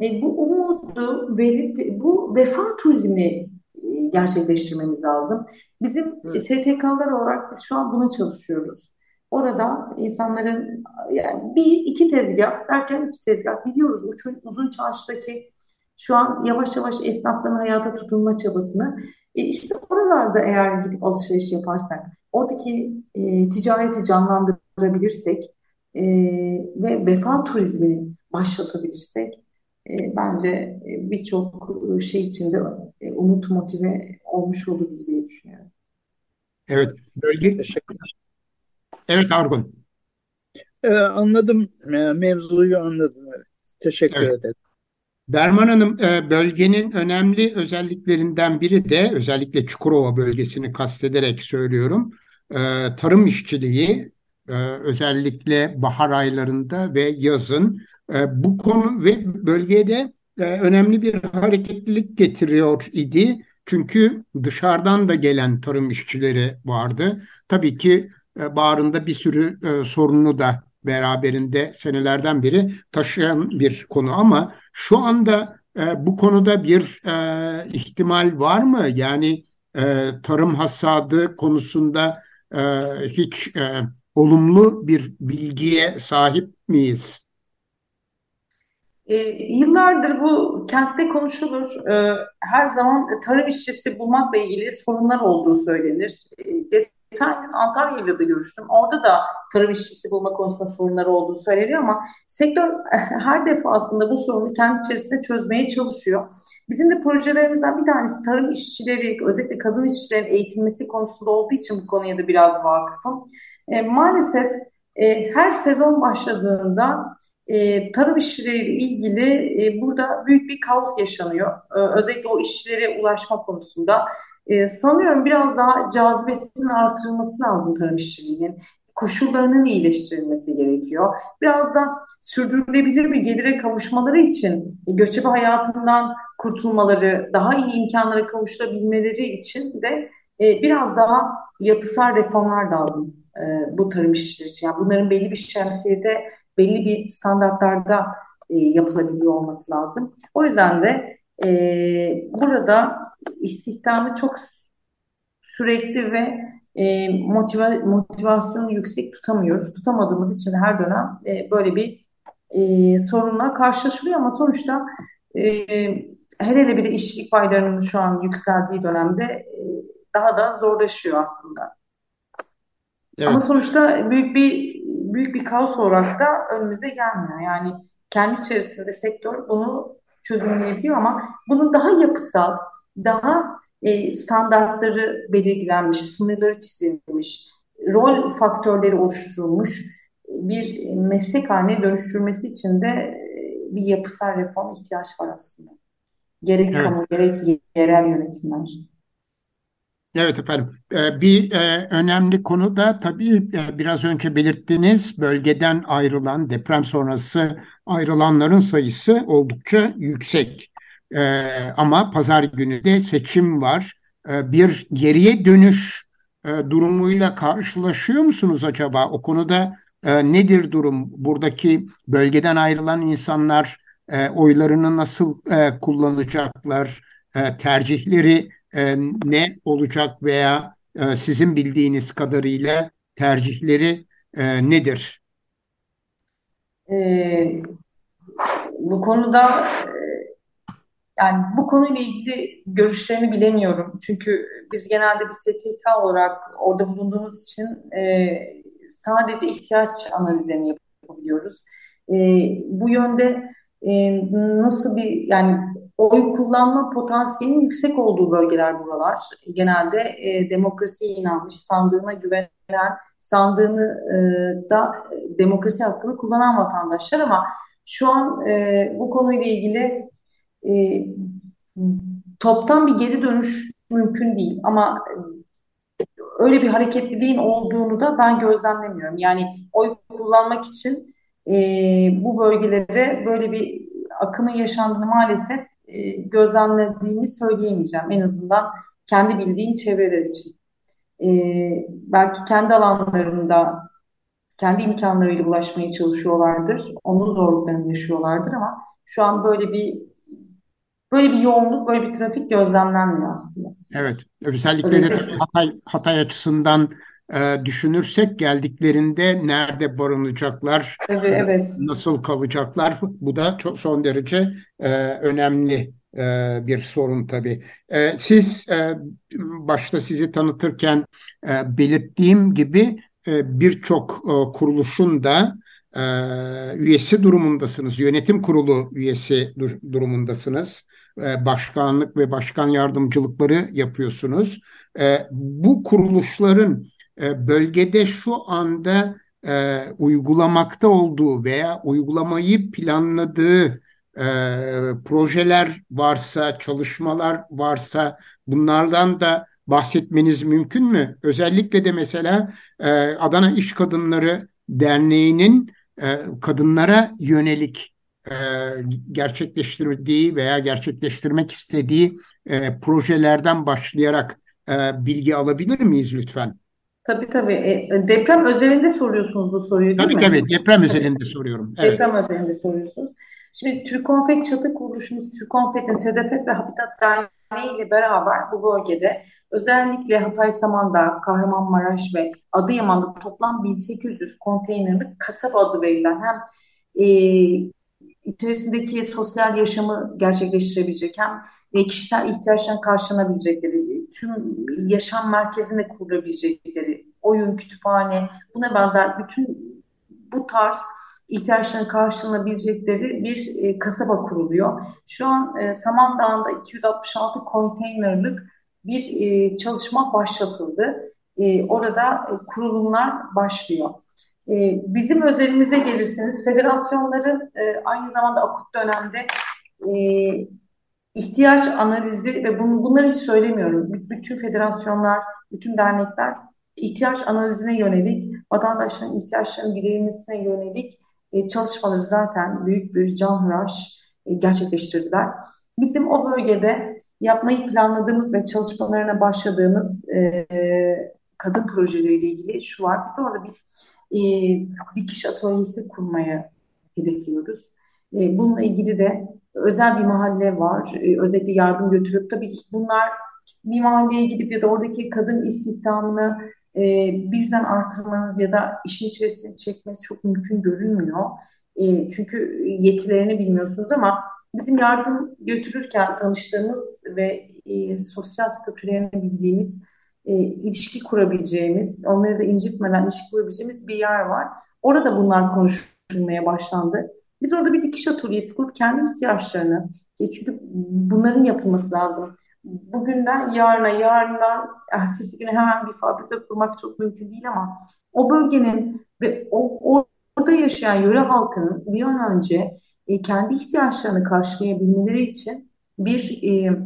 e, bu umudu verip bu vefa turizmini e, gerçekleştirmemiz lazım. Bizim evet. STK'lar olarak biz şu an buna çalışıyoruz. Orada insanların yani bir iki tezgah derken üç tezgah biliyoruz uzun, uzun çarşıdaki şu an yavaş yavaş esnafların hayata tutunma çabasını e işte oralarda eğer gidip alışveriş yaparsak oradaki e, ticareti canlandırabilirsek e, ve vefa turizmini başlatabilirsek e, bence e, birçok şey içinde e, umut motive olmuş oluruz diye düşünüyorum. Evet, bölge. Evet Argun. Ee, anladım, mevzuyu anladım. Evet. Teşekkür evet. ederim. Berman Hanım, bölgenin önemli özelliklerinden biri de özellikle Çukurova bölgesini kastederek söylüyorum. Tarım işçiliği, özellikle bahar aylarında ve yazın. Bu konu ve bölgede önemli bir hareketlilik getiriyor idi. Çünkü dışarıdan da gelen tarım işçileri vardı. Tabii ki e, bağrında bir sürü e, sorunu da beraberinde senelerden beri taşıyan bir konu ama şu anda e, bu konuda bir e, ihtimal var mı? Yani e, tarım hasadı konusunda e, hiç e, olumlu bir bilgiye sahip miyiz? E, yıllardır bu kentte konuşulur. E, her zaman tarım işçisi bulmakla ilgili sorunlar olduğu söylenir. E, geçen gün Antalya'yla da görüştüm. Orada da tarım işçisi bulma konusunda sorunlar olduğu söyleniyor ama sektör her defasında bu sorunu kendi içerisinde çözmeye çalışıyor. Bizim de projelerimizden bir tanesi tarım işçileri, özellikle kadın işçilerin eğitilmesi konusunda olduğu için bu konuya da biraz vakıfım. E, maalesef e, her sezon başladığında e, tarım işçileriyle ilgili e, burada büyük bir kaos yaşanıyor. E, özellikle o işçilere ulaşma konusunda. E, sanıyorum biraz daha cazibesinin artırılması lazım tarım işçiliğinin. Koşullarının iyileştirilmesi gerekiyor. Biraz da sürdürülebilir bir gelire kavuşmaları için, e, göçebe hayatından kurtulmaları, daha iyi imkanlara kavuşabilmeleri için de e, biraz daha yapısal reformlar lazım e, bu tarım işçileri için. Yani bunların belli bir şemsiyede belli bir standartlarda e, yapılabiliyor olması lazım. O yüzden de e, burada istihdamı çok sürekli ve e, motiva motivasyonu yüksek tutamıyoruz. Tutamadığımız için her dönem e, böyle bir e, sorunla karşılaşılıyor ama sonuçta e, hele hele bir de işçilik paylarının şu an yükseldiği dönemde e, daha da zorlaşıyor aslında. Evet. Ama sonuçta büyük bir büyük bir kaos olarak da önümüze gelmiyor. Yani kendi içerisinde sektör bunu çözümleyebiliyor ama bunun daha yapısal, daha e, standartları belirlenmiş, sınırları çizilmiş, rol faktörleri oluşturulmuş bir meslek haline dönüştürmesi için de e, bir yapısal reform ihtiyaç var aslında. Gerek evet. kamu gerek yerel yönetimler. Evet efendim. Ee, bir e, önemli konu da tabii e, biraz önce belirttiğiniz bölgeden ayrılan, deprem sonrası ayrılanların sayısı oldukça yüksek. Ee, ama pazar günü de seçim var. Ee, bir geriye dönüş e, durumuyla karşılaşıyor musunuz acaba? O konuda nedir durum? Buradaki bölgeden ayrılan insanlar oylarını nasıl kullanacaklar? Tercihleri e, ne olacak veya e, sizin bildiğiniz kadarıyla tercihleri e, nedir? Ee, bu konuda e, yani bu konuyla ilgili görüşlerini bilemiyorum. Çünkü biz genelde bir STK olarak orada bulunduğumuz için e, sadece ihtiyaç analizlerini yapabiliyoruz. E, bu yönde e, nasıl bir yani oy kullanma potansiyelinin yüksek olduğu bölgeler buralar. Genelde e, demokrasiye inanmış, sandığına güvenen, sandığını e, da e, demokrasi hakkını kullanan vatandaşlar ama şu an e, bu konuyla ilgili e, toptan bir geri dönüş mümkün değil ama öyle bir hareketliliğin olduğunu da ben gözlemlemiyorum. Yani oy kullanmak için e, bu bölgelere böyle bir akımın yaşandığını maalesef e, gözlemlediğimi söyleyemeyeceğim. En azından kendi bildiğim çevreler için. E, belki kendi alanlarında kendi imkanlarıyla ulaşmaya çalışıyorlardır. Onun zorluklarını yaşıyorlardır ama şu an böyle bir böyle bir yoğunluk, böyle bir trafik gözlemlenmiyor aslında. Evet, özellikle Özellikle... de Hatay, Hatay açısından e, düşünürsek geldiklerinde nerede barınacaklar, Tabii, evet. nasıl kalacaklar bu da çok son derece e, önemli e, bir sorun tabii. E, siz e, başta sizi tanıtırken e, belirttiğim gibi e, birçok e, kuruluşun da e, üyesi durumundasınız, yönetim kurulu üyesi dur durumundasınız. E, başkanlık ve başkan yardımcılıkları yapıyorsunuz. E, bu kuruluşların e, bölgede şu anda e, uygulamakta olduğu veya uygulamayı planladığı e, projeler varsa, çalışmalar varsa bunlardan da bahsetmeniz mümkün mü? Özellikle de mesela e, Adana İş Kadınları Derneği'nin e, kadınlara yönelik e, gerçekleştirdiği veya gerçekleştirmek istediği e, projelerden başlayarak e, bilgi alabilir miyiz lütfen? Tabii tabii. E, deprem özelinde soruyorsunuz bu soruyu değil tabii, mi? Tabii deprem özelinde soruyorum. Evet. Deprem özelinde soruyorsunuz. Şimdi Türkonfet çatı kuruluşumuz Türkonfet'in Sedefet ve Habitat Derneği ile beraber bu bölgede özellikle Hatay Samandağ, Kahramanmaraş ve Adıyaman'da toplam 1800 konteynerlik kasaba adı verilen hem e, içerisindeki sosyal yaşamı gerçekleştirebilecek hem e, kişisel ihtiyaçlarını karşılanabilecekleri, tüm yaşam merkezinde kurulabilecekleri, oyun, kütüphane, buna benzer bütün bu tarz ihtiyaçlarını karşılanabilecekleri bir e, kasaba kuruluyor. Şu an e, Samandağ'da 266 konteynerlik bir e, çalışma başlatıldı. E, orada e, kurulumlar başlıyor. E, bizim özelimize gelirseniz federasyonların e, aynı zamanda akut dönemde e, ihtiyaç analizi ve bunu, bunları hiç söylemiyorum. Bütün federasyonlar, bütün dernekler ihtiyaç analizine yönelik, vatandaşların ihtiyaçlarının giderilmesine yönelik e, çalışmaları zaten büyük bir canhıraş e, gerçekleştirdiler. Bizim o bölgede yapmayı planladığımız ve çalışmalarına başladığımız e, kadın projeleriyle ilgili şu var. Biz orada bir e, dikiş atölyesi kurmayı hedefliyoruz. E, bununla ilgili de özel bir mahalle var. E, özellikle yardım götürüp tabii ki bunlar bir mahalleye gidip ya da oradaki kadın istihdamını e, birden artırmanız ya da işin içerisine çekmesi çok mümkün görünmüyor. E, çünkü yetilerini bilmiyorsunuz ama bizim yardım götürürken tanıştığımız ve e, sosyal statülerini bildiğimiz, e, ilişki kurabileceğimiz, onları da incitmeden ilişki kurabileceğimiz bir yer var. Orada bunlar konuşulmaya başlandı. Biz orada bir dikiş atölyesi kurup kendi ihtiyaçlarını, e, çünkü bunların yapılması lazım. Bugünden yarına, yarından ertesi güne hemen bir fabrika kurmak çok mümkün değil ama o bölgenin ve o, orada yaşayan yöre halkının bir an önce e, kendi ihtiyaçlarını karşılayabilmeleri için bir e,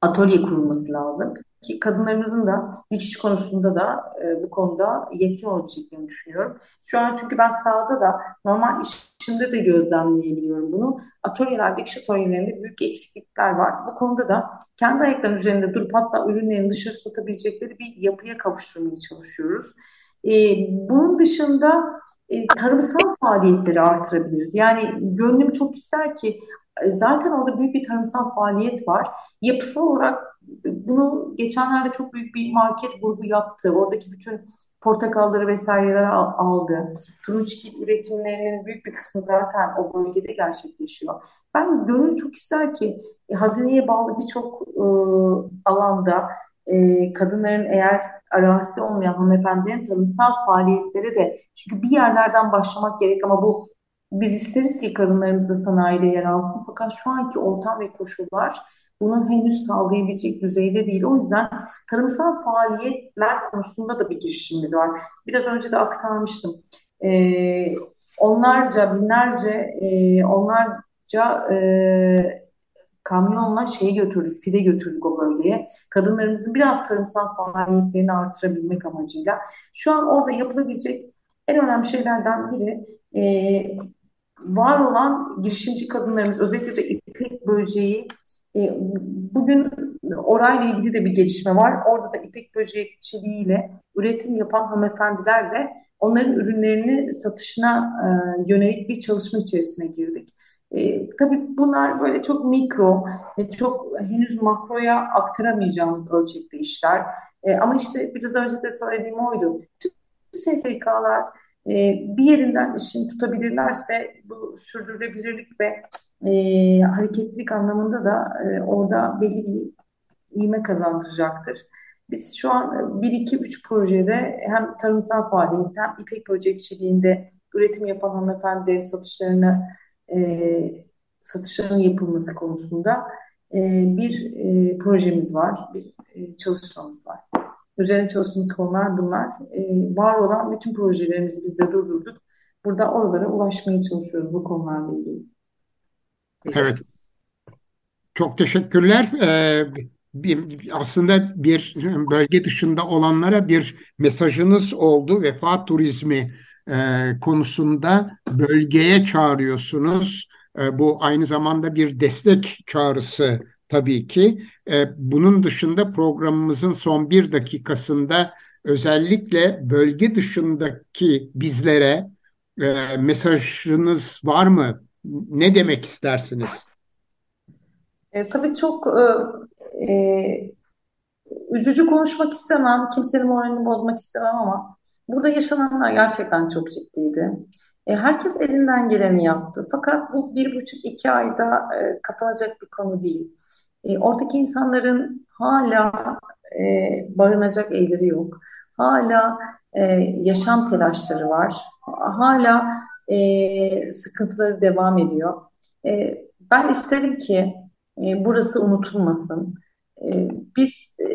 atölye kurulması lazım. ki kadınlarımızın da dikiş konusunda da e, bu konuda yetkin olabileceklerini düşünüyorum. Şu an çünkü ben sahada da normal işimde de gözlemleyebiliyorum bunu. Atölyeler, dikiş atölyelerinde büyük eksiklikler var. Bu konuda da kendi ayaklarının üzerinde durup hatta ürünlerini dışarı satabilecekleri bir yapıya kavuşturmaya çalışıyoruz. E, bunun dışında e, tarımsal faaliyetleri artırabiliriz. Yani gönlüm çok ister ki e, zaten orada büyük bir tarımsal faaliyet var. Yapısal olarak bunu geçenlerde çok büyük bir market grubu yaptı. Oradaki bütün portakalları vesaireler aldı. Turunçgil üretimlerinin büyük bir kısmı zaten o bölgede gerçekleşiyor. Ben gönül çok ister ki e, hazineye bağlı birçok e, alanda e, kadınların eğer arazisi olmayan hanımefendilerin tarımsal faaliyetleri de çünkü bir yerlerden başlamak gerek ama bu biz isteriz ki kadınlarımız da sanayide yer alsın fakat şu anki ortam ve koşullar bunu henüz sağlayabilecek düzeyde değil. O yüzden tarımsal faaliyetler konusunda da bir girişimimiz var. Biraz önce de aktarmıştım. Ee, onlarca, binlerce, e, onlarca e, kamyonla şeyi götürdük, fide götürdük o bölgeye. Kadınlarımızın biraz tarımsal faaliyetlerini artırabilmek amacıyla. Şu an orada yapılabilecek en önemli şeylerden biri e, var olan girişimci kadınlarımız özellikle de ipek böceği e, bugün orayla ilgili de bir gelişme var. Orada da ipek böcekçiliğiyle üretim yapan hanımefendilerle onların ürünlerini satışına e, yönelik bir çalışma içerisine girdik. E, tabii bunlar böyle çok mikro, e, çok henüz makroya aktaramayacağımız ölçekte işler. E, ama işte biraz önce de söylediğim oydu. Tüm STK'lar e, bir yerinden işini tutabilirlerse bu sürdürülebilirlik ve e, hareketlilik anlamında da e, orada belli bir iğme kazandıracaktır. Biz şu an 1, 2, 3 projede hem tarımsal faaliyet hem ipek böcekçiliğinde üretim yapan hanımefendi satışlarını e, satışların yapılması konusunda e, bir e, projemiz var, bir e, çalışmamız var. Üzerine çalıştığımız konular bunlar. E, var olan bütün projelerimizi biz de durdurduk. Burada oralara ulaşmaya çalışıyoruz bu konularla ilgili. Evet. Çok teşekkürler. Ee, bir, aslında bir bölge dışında olanlara bir mesajınız oldu. Vefa turizmi e, konusunda bölgeye çağırıyorsunuz. E, bu aynı zamanda bir destek çağrısı tabii ki. E, bunun dışında programımızın son bir dakikasında özellikle bölge dışındaki bizlere e, mesajınız var mı? Ne demek istersiniz? E, tabii çok e, e, üzücü konuşmak istemem, kimsenin moralini bozmak istemem ama burada yaşananlar gerçekten çok ciddiydi. E, herkes elinden geleni yaptı. Fakat bu bir buçuk iki ayda e, kapanacak bir konu değil. E, oradaki insanların hala e, barınacak evleri yok. Hala e, yaşam telaşları var. Hala e, sıkıntıları devam ediyor. E, ben isterim ki e, burası unutulmasın. E, biz e,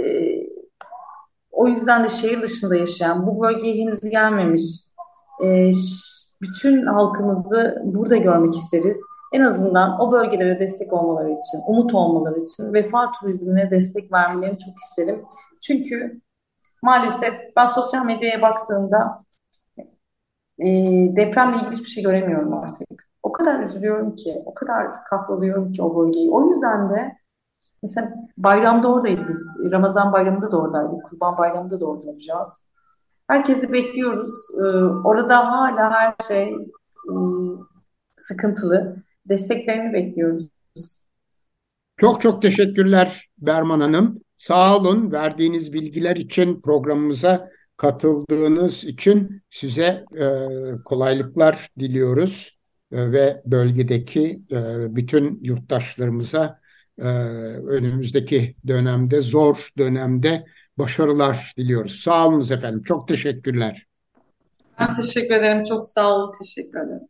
o yüzden de şehir dışında yaşayan, bu bölgeye henüz gelmemiş e, bütün halkımızı burada görmek isteriz. En azından o bölgelere destek olmaları için, umut olmaları için vefa turizmine destek vermelerini çok isterim. Çünkü maalesef ben sosyal medyaya baktığımda e, depremle ilgili hiçbir şey göremiyorum artık. O kadar üzülüyorum ki, o kadar kahroluyorum ki o bölgeyi. O yüzden de mesela bayramda oradayız biz. Ramazan bayramında da oradaydık. Kurban bayramında da orada olacağız. Herkesi bekliyoruz. Ee, orada hala her şey e, sıkıntılı. Desteklerini bekliyoruz. Çok çok teşekkürler Berman Hanım. Sağ olun verdiğiniz bilgiler için programımıza katıldığınız için size e, kolaylıklar diliyoruz e, ve bölgedeki e, bütün yurttaşlarımıza e, önümüzdeki dönemde zor dönemde başarılar diliyoruz. Sağ olunuz efendim. Çok teşekkürler. Ben teşekkür ederim. Çok sağ olun. Teşekkür ederim.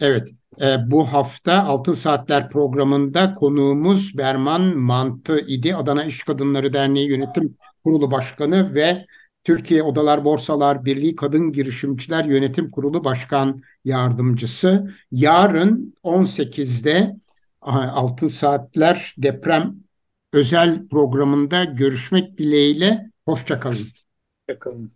Evet, e, bu hafta Altın Saatler programında konuğumuz Berman Mantı idi. Adana İş Kadınları Derneği Yönetim Kurulu Başkanı ve Türkiye Odalar Borsalar Birliği Kadın Girişimciler Yönetim Kurulu Başkan Yardımcısı. Yarın 18'de Altın Saatler deprem özel programında görüşmek dileğiyle. Hoşçakalın. Hoşçakalın.